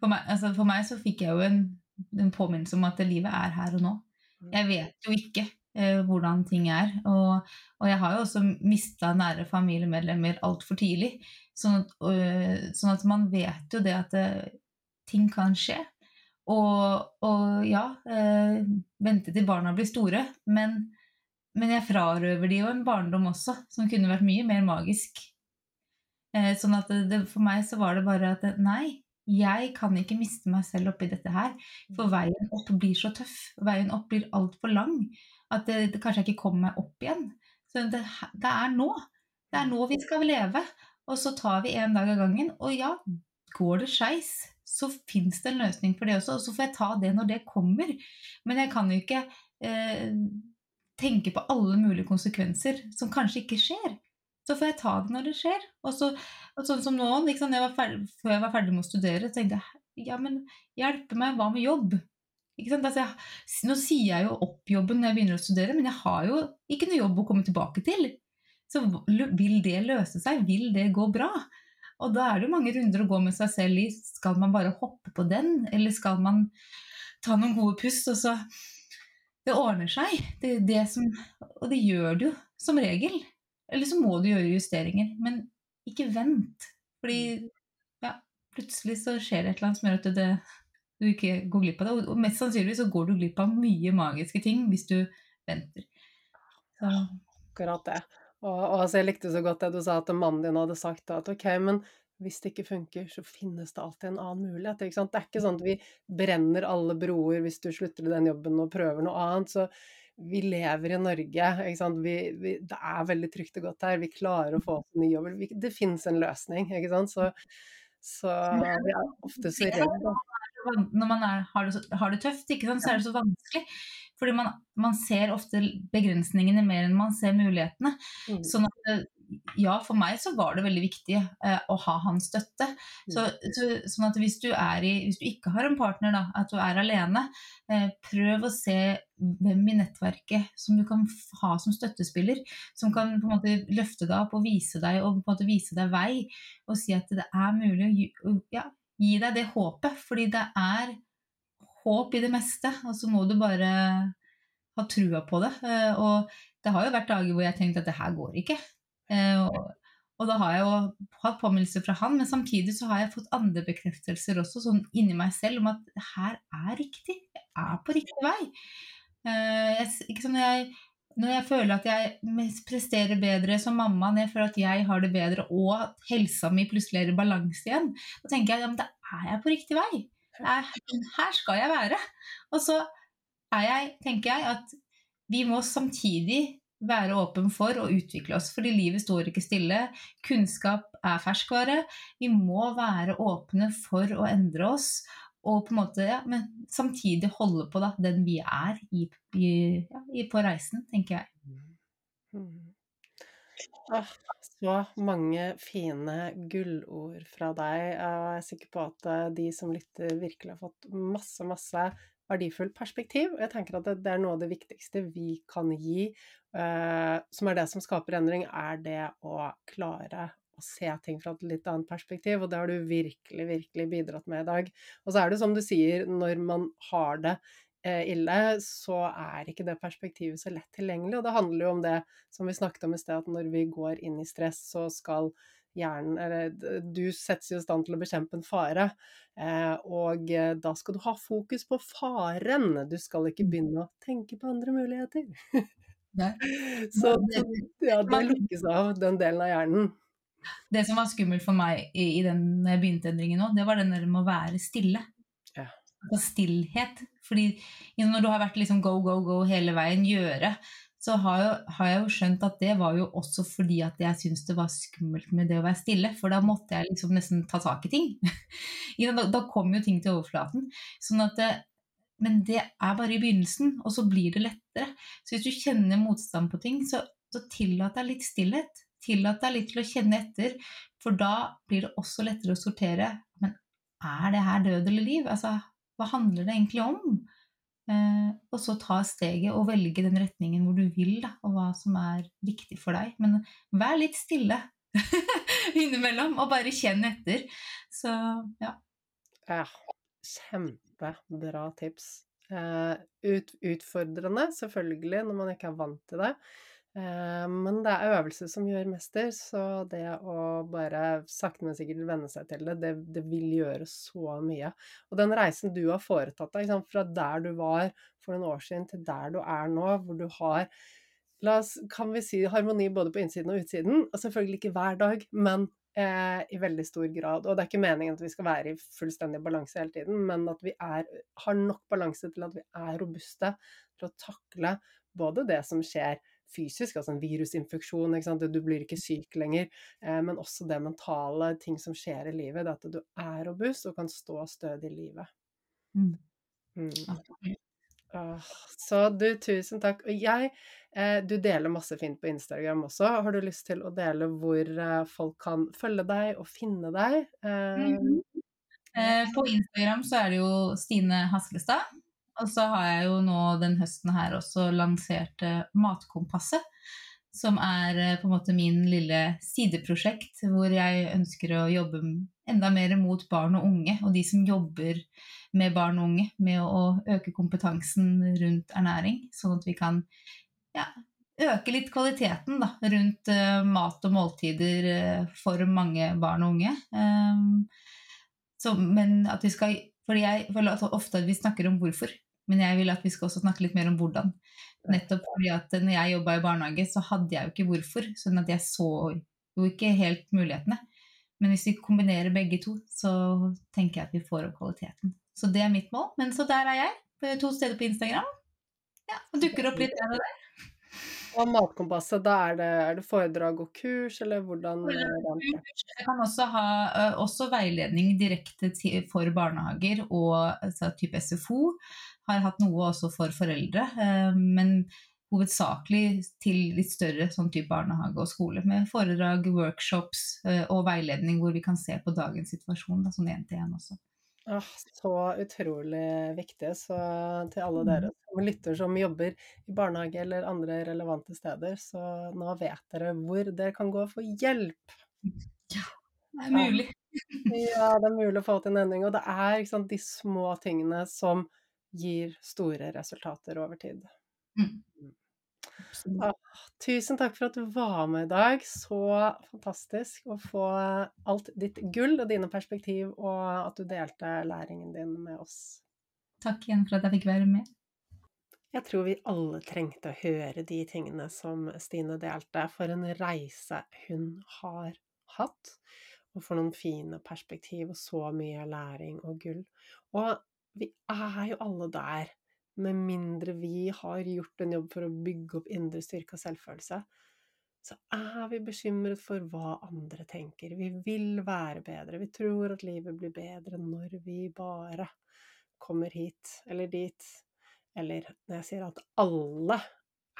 [SPEAKER 2] For meg, altså for meg så fikk jeg jo en en påminnelse om at livet er her og nå. Mm. Jeg vet jo ikke eh, hvordan ting er. Og, og, jeg har jo også mista nære familiemedlemmer altfor tidlig. Sånn at, øh, sånn at, man vet jo det at det, eh, ting kan skje. Og, og ja, øh, vente til barna blir store. Men, men jeg frarøver de jo en barndom også, som kunne vært mye mer magisk. Eh, sånn at det, for meg så var det bare at nei, jeg kan ikke miste meg selv oppi dette her, for mm. veien opp blir så tøff. Veien opp blir altfor lang at det, det, kanskje jeg ikke kommer meg opp igjen. Så det, det, er nå. Det er nå vi skal leve. Og så tar vi en dag av gangen. Og ja, går det skeis, så fins det en løsning for det også. Og så får jeg ta det når det kommer. Men jeg kan jo ikke eh, tenke på alle mulige konsekvenser som kanskje ikke skjer. Så får jeg ta det når det skjer. Og, så, og sånn som nå, liksom, jeg ferdig, før jeg var ferdig med å studere, tenkte jeg ja, men hjelpe meg, hva med jobb? Altså, jeg, nå sier jeg jo opp jobben når jeg begynner å studere, men jeg har jo ikke noe jobb å komme tilbake til. Så vil det løse seg? Vil det gå bra? Og da er det jo mange runder å gå med seg selv i. Skal man bare hoppe på den, eller skal man ta noen gode pust, og så Det ordner seg. Det, det som, og det gjør det jo som regel. Eller så må du gjøre justeringer. Men ikke vent. Fordi ja, plutselig så skjer det et eller annet som gjør at det, du ikke går glipp av det. Og mest sannsynlig så går du glipp av mye magiske ting hvis du venter.
[SPEAKER 1] Så. Akkurat det. Og, og altså, jeg likte så godt det du sa at mannen din hadde sagt at ok, men hvis det ikke funker, så finnes det alltid en annen mulighet. Det er ikke sånn at vi brenner alle broer hvis du slutter i den jobben og prøver noe annet. Så vi lever i Norge. Vi, vi, det er veldig trygt og godt her. Vi klarer å få oss en ny jobb. Det finnes en løsning, ikke sant. Så, så vi er ofte så redde.
[SPEAKER 2] Når man er, har, det, har, det, tøft, sant? så er det så vanskelig. Fordi man, man, ser ofte begrensningene mer enn man ser mulighetene. Mm. Sånn at ja, for meg så var det veldig viktig eh, å ha hans støtte. Mm. Så, så, sånn at hvis du, i, hvis du, ikke har en partner, da, at du er alene, eh, prøv å se hvem i nettverket som du kan ha som støttespiller. Som kan på en måte løfte deg opp og vise deg, og på en måte vise deg vei. Og si at det er mulig å ja, gi deg det håpet. Fordi det er håp i det meste, og så må du bare ha trua på det. Eh, og det har jo vært dager hvor jeg tenkte at det her går ikke. Eh, og, da har jeg jo hatt påminnelser fra han, men samtidig så har jeg fått andre bekreftelser også, sånn inni meg selv, om at det her er riktig. Jeg er på riktig vei. Eh, jeg, sånn jeg, når jeg føler at jeg presterer bedre som mamma, når jeg føler at jeg har det bedre, og at helsa mi plutselig er i balanse igjen, da tenker jeg at ja, da er jeg på riktig vei. Er, her skal jeg være. Og så er jeg, tenker jeg, at vi må samtidig være åpen for å utvikle oss, fordi livet står ikke stille. Kunnskap er ferskvare. Vi må være åpne for å endre oss, og på en måte, ja, men samtidig holde på da, den vi er i, i, ja, på reisen, tenker jeg. Mm.
[SPEAKER 1] Så mange fine gullord fra deg. Jeg er sikker på at eh, de som lytter, virkelig har fått masse, masse verdifullt perspektiv. Og jeg tenker at det, er noe av det viktigste vi kan gi, uh, som er det som skaper endring, er det å klare å se ting fra et litt annet perspektiv, og det har du virkelig, virkelig bidratt med i dag. Og så er det som du sier, når man har det uh, ille, så er ikke det perspektivet så lett tilgjengelig, og det handler jo om det som vi snakket om i sted, at når vi går inn i stress, så skal hjernen Eller du settes i stand til å bekjempe en fare, eh, og eh, da skal du ha fokus på faren. Du skal ikke mm. begynne å tenke på andre muligheter. så, ja, det lukkes av, den delen av hjernen.
[SPEAKER 2] Det som var skummelt for meg i, i den begynteendringen òg, det var den der med å være stille. Ja. Stillhet. Fordi når du har vært liksom go, go, go hele veien, gjøre, så har, jo, har, jeg jo skjønt at det var jo også fordi at jeg syntes det var skummelt med det å være stille. For da måtte jeg liksom nesten ta tak i ting. da, da, kom jo ting til overflaten. Sånn at det, men det er bare i begynnelsen, og så blir det lettere. Så hvis du kjenner motstand på ting, så, så tillat deg litt stillhet. Tillat deg litt til å kjenne etter, for da blir det også lettere å sortere. Men er det her død eller liv? Altså, hva handler det egentlig om? Eh, og så ta steget og velge den retningen hvor du vil, da, og hva som er viktig for deg. Men vær litt stille innimellom, og bare kjenn etter. Så ja.
[SPEAKER 1] Ja, kjempebra tips. Uh, ut, utfordrende, selvfølgelig, når man ikke er vant til det. Eh, men det er øvelse som gjør mester, så det å bare sakte, men sikkert venne seg til det, det, det, vil gjøre så mye. Og den reisen du har foretatt deg, fra der du var for noen år siden til der du er nå, hvor du har oss, kan vi si harmoni både på innsiden og utsiden, og selvfølgelig ikke hver dag, men eh, i veldig stor grad. Og det er ikke meningen at vi skal være i fullstendig balanse hele tiden, men at vi er, har nok balanse til at vi er robuste til å takle både det som skjer fysisk, altså en virusinfeksjon, du blir ikke syk lenger, eh, men også det mentale, ting som skjer i livet, det at du er robust og kan stå stødig i livet. Mm. Mm. så du, tusen takk. Og jeg, eh, du deler masse fint på Instagram også. Har du lyst til å dele hvor eh, folk kan følge deg og finne deg? Mm.
[SPEAKER 2] På Instagram så er det jo Stine Haskelstad. Og så har jeg jo nå den høsten her også lansert Matkompasset. som er eh, på en måte min lille sideprosjekt, hvor jeg ønsker å jobbe enda mer mot barn og unge, og de som jobber med barn og unge, med å øke kompetansen rundt ernæring, sånn at vi kan ja, øke litt kvaliteten da, rundt uh, mat og måltider uh, for mange barn og unge. Um, så, men at vi skal fordi jeg føler at ofte vi snakker om hvorfor, men jeg vil at vi skal også snakke litt mer om hvordan. Nettopp fordi at når jeg jobba i barnehage, så hadde jeg jo ikke hvorfor. Sånn at jeg så jo ikke helt mulighetene. Men hvis vi kombinerer begge to, så tenker jeg at vi får opp kvaliteten. Så det er mitt mål. Men så der er jeg. To steder på Instagram. Ja, og dukker opp litt der og der.
[SPEAKER 1] Og Matkompasset, da er det, er det, foredrag og kurs, eller hvordan
[SPEAKER 2] Jeg kan også ha også veiledning direkte til, for barnehager og altså, type SFO har hatt noe også for foreldre, eh, men hovedsakelig til litt større sånn type barnehage og skole, med foredrag, workshops eh, og veiledning hvor vi kan se på dagens situasjon, da, sånn én til én også.
[SPEAKER 1] Ah, så utrolig viktig. Så til alle dere mm. som lytter som jobber i barnehage eller andre relevante steder, så nå vet dere hvor dere kan gå for hjelp.
[SPEAKER 2] Ja, det er mulig.
[SPEAKER 1] Ja, det er mulig å få til en endring. Og det er sant, de små tingene som gir store resultater over tid. Mm. Ah, tusen takk for at du var med i dag. Så fantastisk å få alt ditt gull og dine perspektiv, og at du delte læringen din med oss.
[SPEAKER 2] Takk igjen for at jeg fikk være med.
[SPEAKER 1] Jeg tror vi alle trengte å høre de tingene som Stine delte, for en reise hun har hatt. Og for noen fine perspektiv og så mye læring og gull. Og vi er jo alle der, med mindre vi har gjort en jobb for å bygge opp indre styrke og selvfølelse. Så er vi bekymret for hva andre tenker. Vi vil være bedre. Vi tror at livet blir bedre når vi bare kommer hit eller dit. Eller når jeg sier at alle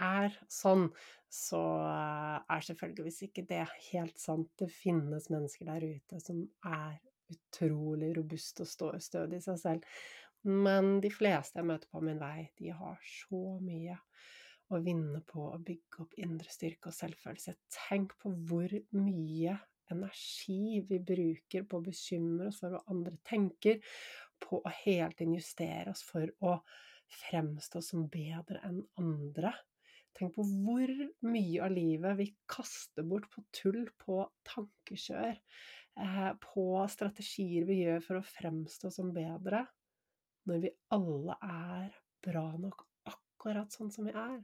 [SPEAKER 1] er sånn, så er selvfølgeligvis ikke det helt sant. Det finnes mennesker der ute som er utrolig robuste og stødige i seg selv. Men de fleste jeg møter på min vei, de har så mye å vinne på å bygge opp indre styrke og selvfølelse. Tenk på hvor mye energi vi bruker på å bekymre oss for hva andre tenker, på å hele tiden justere oss for å fremstå som bedre enn andre. Tenk på hvor mye av livet vi kaster bort på tull, på tankekjør, eh, på strategier vi gjør for å fremstå som bedre når vi alle er bra nok akkurat sånn som vi er.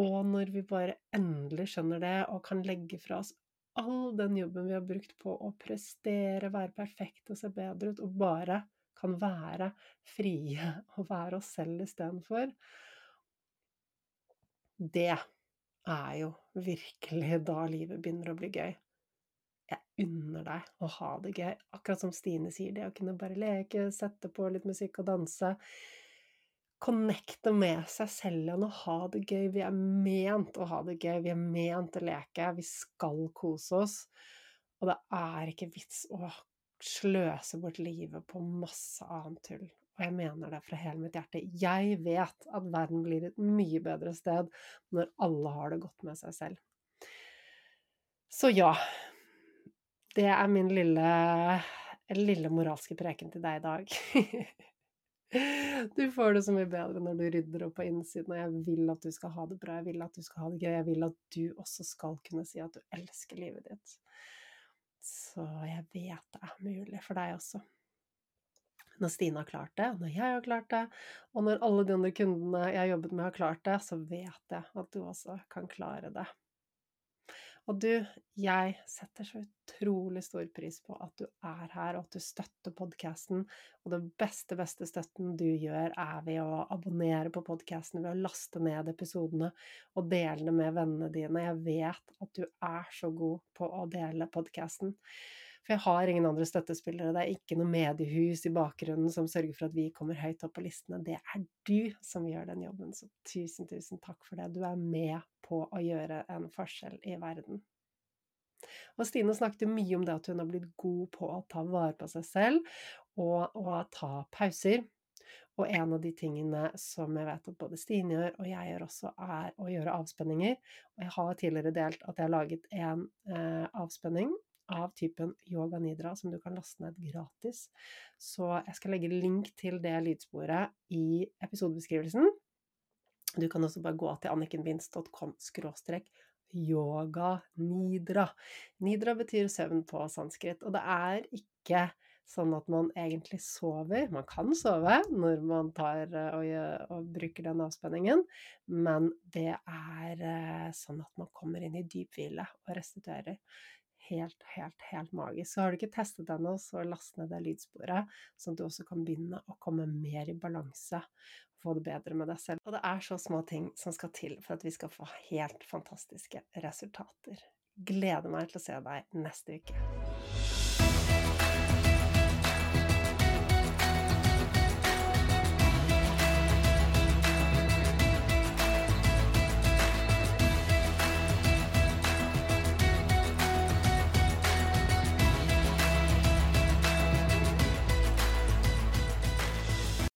[SPEAKER 1] Og når vi bare endelig skjønner det og kan legge fra oss all den jobben vi har brukt på å prestere, være perfekte og se bedre ut, og bare kan være frie og være oss selv istedenfor Det er jo virkelig da livet begynner å bli gøy unner deg å ha det gøy. Akkurat som Stine sier, det å kunne bare leke, sette på litt musikk og danse. Connecte med seg selv igjen og ha det gøy. Vi er ment å ha det gøy, vi er ment å leke, vi skal kose oss. Og det er ikke vits å sløse bort livet på masse annet tull. Og jeg mener det fra hele mitt hjerte. Jeg vet at verden blir et mye bedre sted når alle har det godt med seg selv. Så ja, det er min lille, lille moralske preken til deg i dag. Du får det så mye bedre når du rydder opp på innsiden, og jeg vil at du skal ha det bra, jeg vil at du skal ha det gøy, jeg vil at du også skal kunne si at du elsker livet ditt. Så jeg vet det er mulig for deg også. Når Stine har klart det, når jeg har klart det, og når alle de andre kundene jeg har jobbet med har klart det, så vet jeg at du også kan klare det. Og du, jeg setter så utrolig stor pris på at du er her, og at du støtter podkasten. Og det beste, beste støtten du gjør, er ved å abonnere på podkasten, ved å laste ned episodene og dele det med vennene dine. Jeg vet at du er så god på å dele podkasten. For jeg har ingen andre støttespillere. Det er ikke noe mediehus i bakgrunnen som sørger for at vi kommer høyt opp på listene. Det er du som gjør den jobben. Så tusen, tusen takk for det. Du er med på å gjøre en forskjell i verden. Og Stine snakket mye om det at hun har blitt god på å ta vare på seg selv og, å ta pauser. Og en av de tingene som jeg vet at både Stine gjør, og jeg gjør også, er å gjøre avspenninger. Og jeg har tidligere delt at jeg har laget en eh, avspenning av typen yoga nidra som du kan laste ned gratis. Så jeg skal legge link til det lydsporet i episodebeskrivelsen. Du kan også bare gå til annikenbinds.com skråstrek yoga nidra. Nidra betyr søvn på sanskrit, og det er ikke sånn at man egentlig sover. Man kan sove når man tar eh, og, og bruker den avspenningen, men det er eh, sånn at man kommer inn i dyp hvile og restituerer. Helt, helt, helt magisk. Så har du ikke testet den ennå, så last ned det lydsporet, sånn at du også kan begynne å komme mer i balanse og få det bedre med deg selv. Og det er så små ting som skal til for at vi skal få helt fantastiske resultater. Gleder meg til å se deg neste uke.